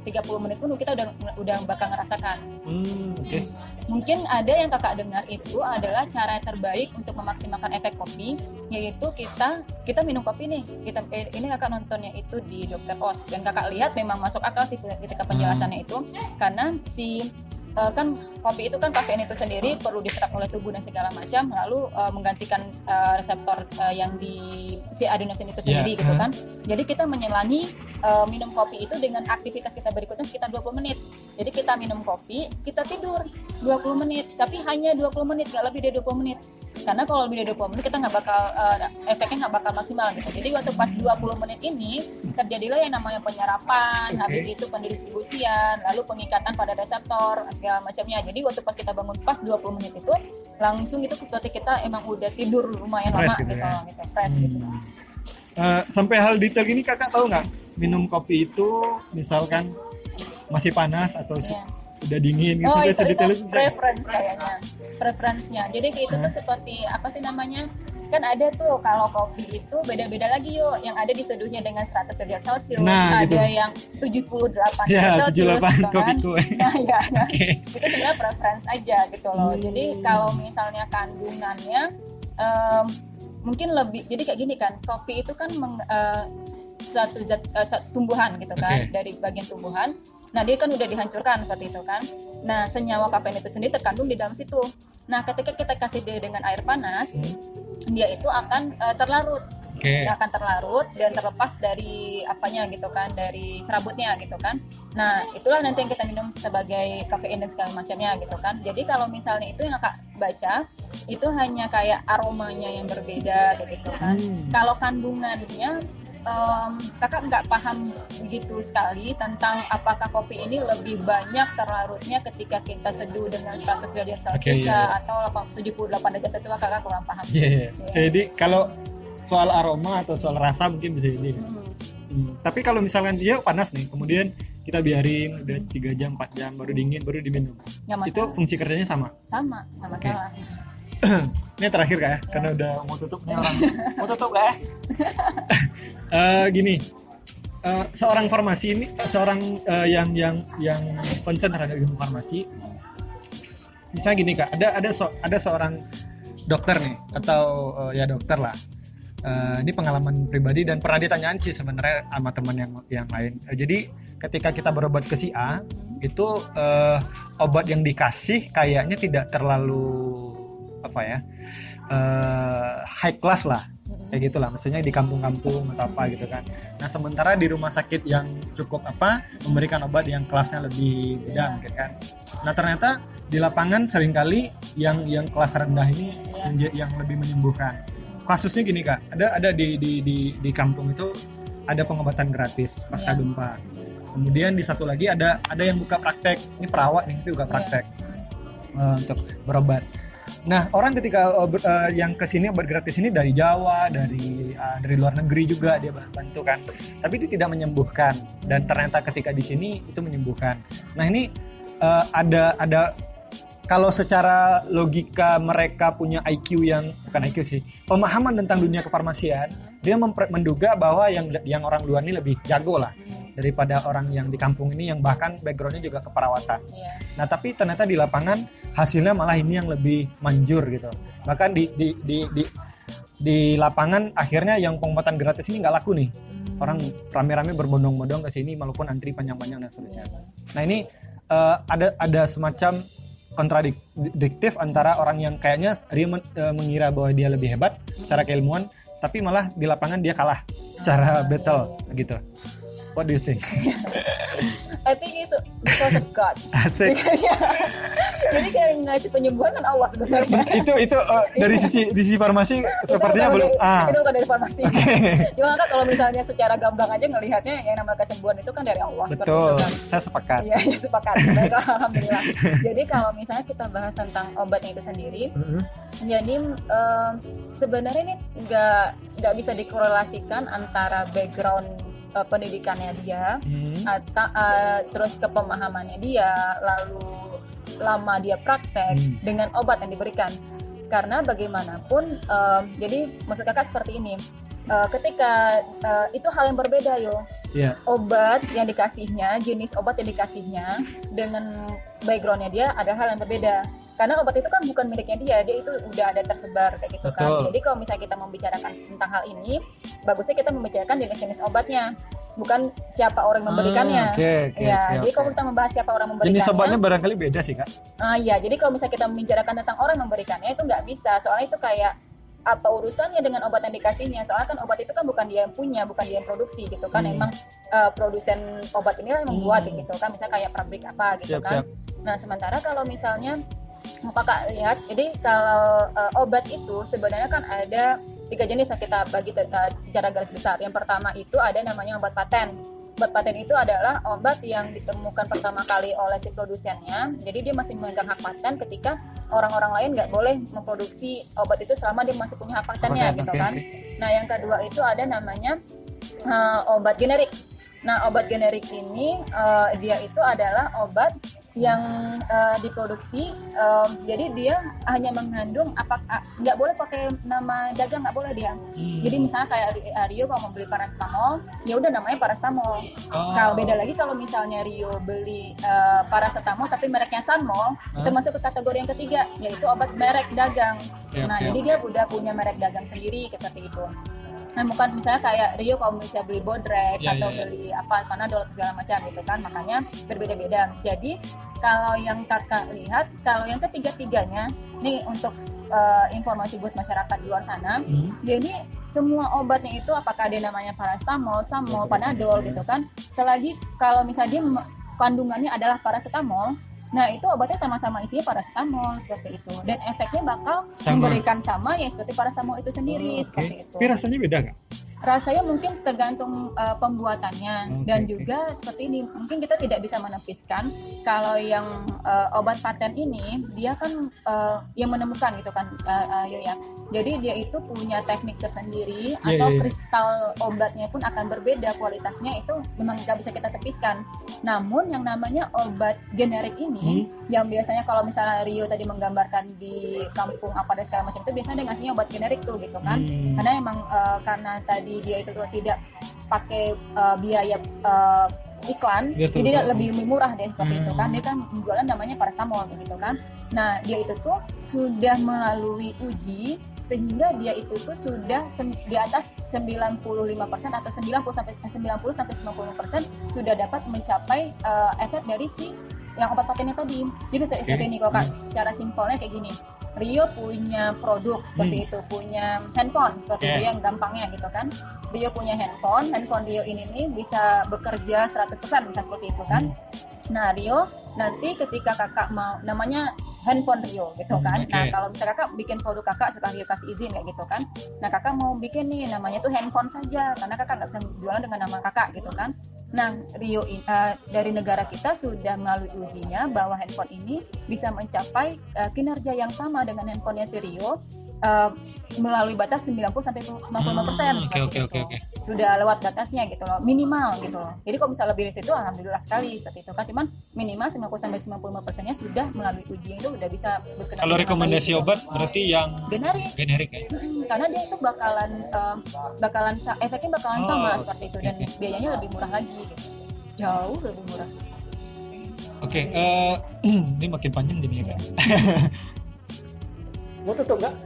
30 menit pun kita udah udah bakal ngerasakan. Hmm, oke. Mungkin ada yang kakak dengar itu adalah cara terbaik untuk memaksimalkan efek kopi, yaitu kita kita minum kopi nih. Kita eh, ini kakak nontonnya itu di Dokter Os dan kakak lihat memang masuk akal sih ketika penjelasannya itu karena si eh, kan kopi itu kan kafein itu sendiri perlu diserap oleh tubuh dan segala macam lalu eh, menggantikan eh, reseptor eh, yang di si adenosine itu sendiri Ya, gitu hmm. kan jadi kita menyelangi eh, minum kopi itu dengan aktivitas kita berikutnya sekitar 20 menit. Jadi kita minum kopi kita tidur 20 menit. Tapi hanya 20 menit nggak lebih dari 20 menit. Karena kalau lebih dari 20 menit kita nggak bakal eh, efeknya nggak bakal maksimal gitu. Jadi waktu pas 20 menit ini terjadilah yang namanya penyerapan Oke. habis itu pendistribusian lalu pengikatan pada reseptor segala macamnya. Jadi waktu pas kita bangun pas 20 menit itu langsung itu seperti kita emang udah tidur lumayan Fresh lama gitu gitu, ya. gitu. Fresh gitu Eh, sampai hal detail gini kakak tahu nggak minum kopi itu misalkan masih panas atau Iya. udah dingin gitu Oh itu, sedetail itu itu bisa? preference kayaknya Preference-nya Jadi itu tuh seperti apa sih namanya Kan ada tuh kalau kopi itu beda-beda lagi yuk Yang ada diseduhnya dengan 100 derajat Celcius Nah, Ada gitu. yang 78 Ya, Celcius 78 gitu kan. kopiku. Nah ya nah, Oke. itu sebenarnya preference aja gitu loh Hmm. Jadi kalau misalnya kandungannya em, Mungkin lebih Jadi kayak gini kan Kopi itu kan meng, eh, satu zat satu tumbuhan gitu kan Oke. dari bagian tumbuhan nah dia kan udah dihancurkan seperti itu kan nah senyawa kafein itu sendiri terkandung di dalam situ nah ketika kita kasih dia dengan air panas Hmm. dia itu akan eh, terlarut Dia akan terlarut dan terlepas dari apanya gitu kan dari serabutnya gitu kan nah itulah nanti yang kita minum sebagai kafein dan segala macamnya gitu kan jadi kalau misalnya itu yang kakak baca itu hanya kayak aromanya yang berbeda gitu kan Hmm. kalau kandungannya em, kakak nggak paham begitu sekali tentang apakah kopi ini lebih banyak terlarutnya ketika kita seduh dengan 100 derajat Celcius iya, kah, atau 78 derajat Celcius kakak kurang paham. Iya, iya. Iya. Jadi kalau soal aroma atau soal rasa mungkin bisa jadi. Hmm, Hmm. Tapi kalau misalkan dia panas nih, kemudian kita biarin udah 3 jam, 4 jam baru dingin baru diminum. Itu fungsi kerjanya sama. sama, nggak masalah. Ini terakhir kak ya, karena udah mau tutup nih orang. mau tutup kak ya? Eh, gini, eh, seorang farmasi ini, seorang eh, yang yang yang concern terhadap ilmu farmasi, misalnya gini kak, ada ada so- ada seorang dokter nih atau eh, ya dokter lah. Eh, ini pengalaman pribadi dan pernah ditanyain sih sebenarnya sama teman yang yang lain. Eh, jadi ketika kita berobat ke si A, itu eh, obat yang dikasih kayaknya tidak terlalu apa ya eh, high class lah kayak gitulah maksudnya di kampung-kampung atau apa gitu kan nah sementara di rumah sakit yang cukup apa memberikan obat yang kelasnya lebih beda Iya. mungkin kan nah ternyata di lapangan sering kali yang yang kelas rendah ini Iya. yang, yang lebih menyembuhkan kasusnya gini kak ada ada di di di, di kampung itu ada pengobatan gratis pasca Iya. gempa kemudian di satu lagi ada ada yang buka praktek ini perawat nih itu buka Iya. praktek eh, untuk berobat Nah, orang ketika uh, ber- uh, yang ke sini obat gratis ini dari Jawa, dari uh, dari luar negeri juga dia bantu kan. Tapi itu tidak menyembuhkan dan ternyata ketika di sini itu menyembuhkan. Nah, ini uh, ada ada kalau secara logika mereka punya IQ yang bukan IQ sih, pemahaman tentang dunia kefarmasian, dia menduga bahwa yang yang orang luar ini lebih jago lah daripada orang yang di kampung ini yang bahkan backgroundnya juga keperawatan. Iya. Nah tapi ternyata di lapangan hasilnya malah ini yang lebih manjur gitu. Bahkan di di di di, di lapangan akhirnya yang pengobatan gratis ini nggak laku nih. Orang rame-rame berbondong-bondong ke sini walaupun antri panjang-panjang dan seterusnya. Nah ini eh, ada ada semacam kontradiktif antara orang yang kayaknya dia men- eh, mengira bahwa dia lebih hebat secara keilmuan, tapi malah di lapangan dia kalah secara battle gitu. What do you think? I think it's because of God. Asik. Jadi kayak ngasih penyembuhan kan Allah sebenarnya. itu itu uh, dari sisi di sisi farmasi sepertinya Itu belum dari- ah. itu bukan dari farmasi. Cuma kan kalau misalnya secara gamblang aja ngelihatnya yang namanya kesembuhan itu kan dari Allah. Betul, kan. saya sepakat. Iya, ya, sepakat. Baik, alhamdulillah. Jadi kalau misalnya kita bahas tentang obatnya itu sendiri, Mhm. jadi em, sebenarnya ini nggak nggak bisa dikorelasikan antara background eh, pendidikannya dia Hmm. atau eh, terus kepemahamannya dia lalu lama dia praktek Hmm. dengan obat yang diberikan karena bagaimanapun em, jadi maksud kakak seperti ini Eh, ketika eh, itu hal yang berbeda yo Iya. obat yang dikasihnya jenis obat yang dikasihnya dengan backgroundnya dia ada hal yang berbeda karena obat itu kan bukan miliknya dia dia itu udah ada tersebar kayak gitu Betul. kan jadi kalau misalnya kita membicarakan tentang hal ini bagusnya kita membicarakan jenis-jenis obatnya bukan siapa orang yang memberikannya Ah, Oke, oke, ya oke, jadi oke. kalau kita membahas siapa orang Jenis memberikannya obatnya barangkali beda sih kak. Ah iya, jadi kalau misalnya kita membicarakan tentang orang yang memberikannya itu nggak bisa, soalnya itu kayak apa urusannya dengan obat yang dikasihnya? Soalnya kan obat itu kan bukan dia yang punya, bukan dia yang produksi gitu kan. Hmm. Emang eh, produsen obat inilah yang membuat Hmm. gitu kan, misalnya kayak pabrik apa gitu Siap, kan. siap. Nah sementara kalau misalnya kakak lihat, jadi kalau eh, obat itu sebenarnya kan ada tiga jenis yang kita bagi eh, secara garis besar. Yang pertama itu ada namanya obat paten. Obat paten itu adalah obat yang ditemukan pertama kali oleh si produsennya. Jadi dia masih memegang hak paten ketika orang-orang lain nggak boleh memproduksi obat itu selama dia masih punya hak patennya Paten, gitu kan. Nah yang kedua itu ada namanya eh, obat generik. Nah obat generik ini eh, dia itu adalah obat yang eh, diproduksi eh, jadi dia hanya mengandung apa nggak boleh pakai nama dagang nggak boleh dia. Hmm. Jadi misalnya kayak Ri- Rio kalau mau beli paracetamol, ya udah namanya paracetamol. Oh. Kalau beda lagi kalau misalnya Rio beli eh, paracetamol tapi mereknya Sanmol, Hah? itu masuk ke kategori yang ketiga yaitu obat merek dagang. Oke, nah, oke, jadi dia udah punya merek dagang sendiri seperti itu. Nah, bukan misalnya kayak Rio kalau misalnya beli Bodrek Ya, atau ya, ya. beli apa Panadol atau segala macam gitu kan, makanya berbeda-beda. Jadi kalau yang kakak lihat, kalau yang ketiga-tiganya, nih untuk eh, informasi buat masyarakat di luar sana, Hmm. jadi semua obatnya itu apakah dia namanya paracetamol, samol, panadol gitu kan. Selagi kalau misalnya dia kandungannya adalah paracetamol, nah itu obatnya sama-sama isinya paracetamol seperti itu. Dan efeknya bakal Sama. memberikan sama ya seperti paracetamol itu sendiri Oke. seperti itu. Tapi rasanya beda nggak? Rasanya mungkin tergantung uh, pembuatannya Oke, dan juga seperti ini mungkin kita tidak bisa menepiskan kalau yang uh, obat paten ini dia kan uh, yang menemukan gitu kan uh, uh, ya. Jadi dia itu punya teknik tersendiri Iya, atau iya. kristal obatnya pun akan berbeda kualitasnya itu memang nggak bisa kita tepiskan. Namun yang namanya obat generik ini yang biasanya kalau misalnya Rio tadi menggambarkan di kampung apa dan segala macam itu biasanya dia ngasihnya obat generik tuh gitu kan Hmm. karena emang eh, karena tadi dia itu tuh tidak pakai eh, biaya eh, iklan Betul, jadi dia lebih murah deh seperti itu Hmm. kan dia kan jualan namanya paracetamol gitu kan. Nah dia itu tuh sudah melalui uji sehingga dia itu tuh sudah di atas 95% atau 90 sampai 90 sampai 90% sudah dapat mencapai eh, efek dari si yang obat patennya tadi. Jadi seperti Oke. ini kalau Kak, secara simpelnya kayak gini. Rio punya produk seperti itu, punya handphone seperti Oke. itu yang gampangnya gitu kan. Rio punya handphone, handphone Rio ini nih bisa bekerja 100% bisa seperti itu kan. Nah Rio nanti ketika kakak mau namanya handphone Rio gitu kan. Hmm, oke. Nah kalau misalnya kakak bikin produk kakak setelah Rio kasih izin kayak gitu kan. Nah kakak mau bikin nih namanya tuh handphone saja karena kakak nggak bisa jualan dengan nama kakak gitu kan. Nah Rio eh, dari negara kita sudah melalui ujinya bahwa handphone ini bisa mencapai eh, kinerja yang sama dengan handphonenya si Rio eh, melalui batas 90 sampai 95 persen. Hmm, Oke oke oke oke. Sudah lewat batasnya gitu loh, minimal gitu loh. Jadi kalau misalnya lebih dari situ alhamdulillah sekali seperti itu kan. Cuman minimal 90 sampai 95 persennya sudah melalui uji itu udah bisa bekerja Kalau rekomendasi gitu. obat berarti yang generik generik ya? Mm, karena dia itu bakalan eh, bakalan efeknya bakalan Oh, sama seperti itu dan oke. biayanya lebih murah lagi gitu. jauh lebih murah Oke, eh, ini makin panjang jadi ya kak. Mau tutup nggak?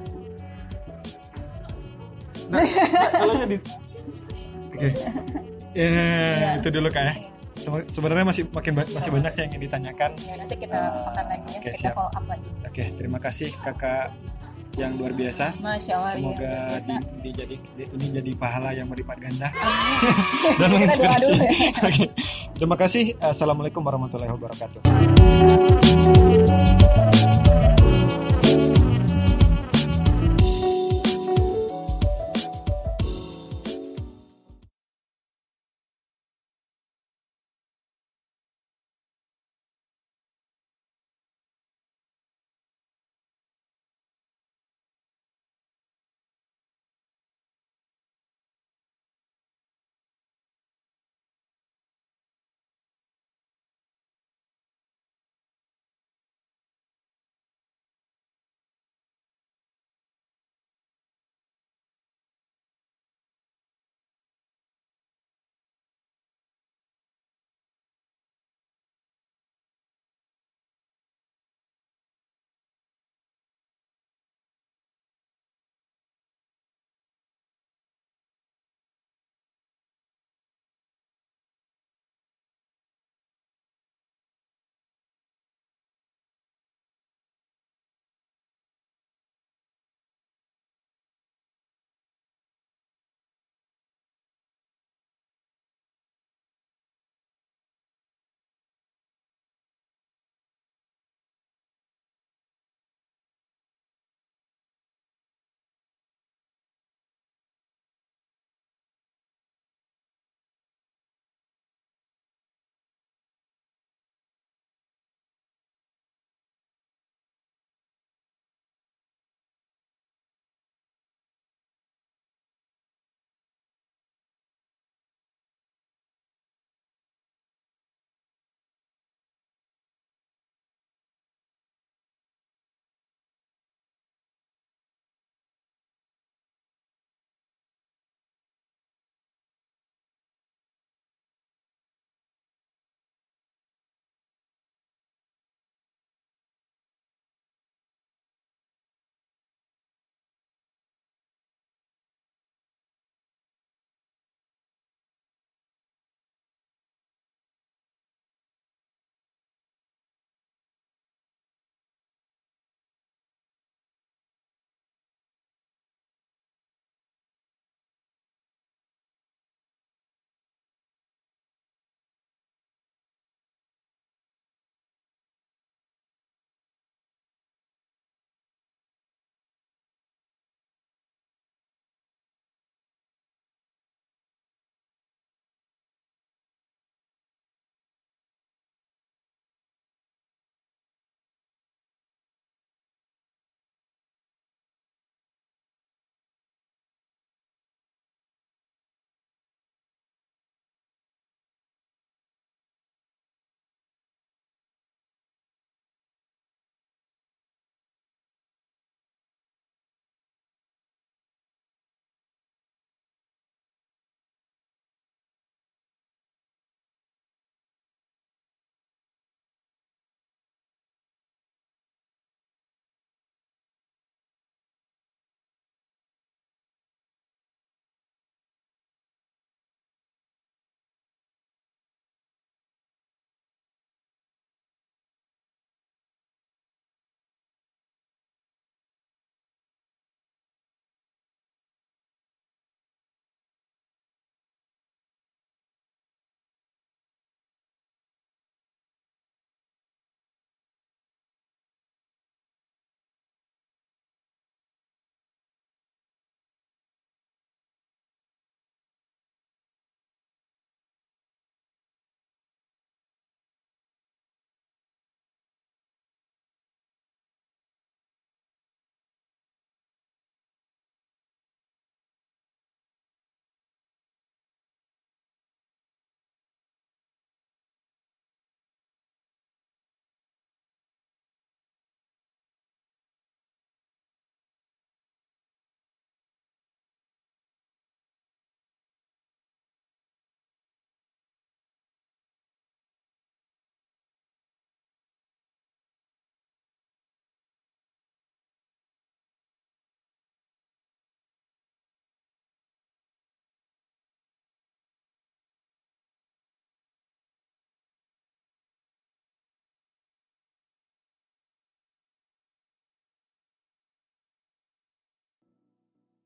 Nah, kalau Oke. Ya, Iya. itu dulu kak ya. Sebe- Sebenarnya masih makin ba- masih banyak yang ingin ditanyakan. ya nanti kita makan lagi ya Oke, kita siap. follow up lagi Oke, terima kasih kakak yang luar biasa. Masya Allah. iya, Semoga biasa. di, dijadi- di- ini jadi pahala yang berlipat ganda dan Kita menginspirasi. dulu ya. Oke. Terima kasih. Assalamualaikum warahmatullahi wabarakatuh.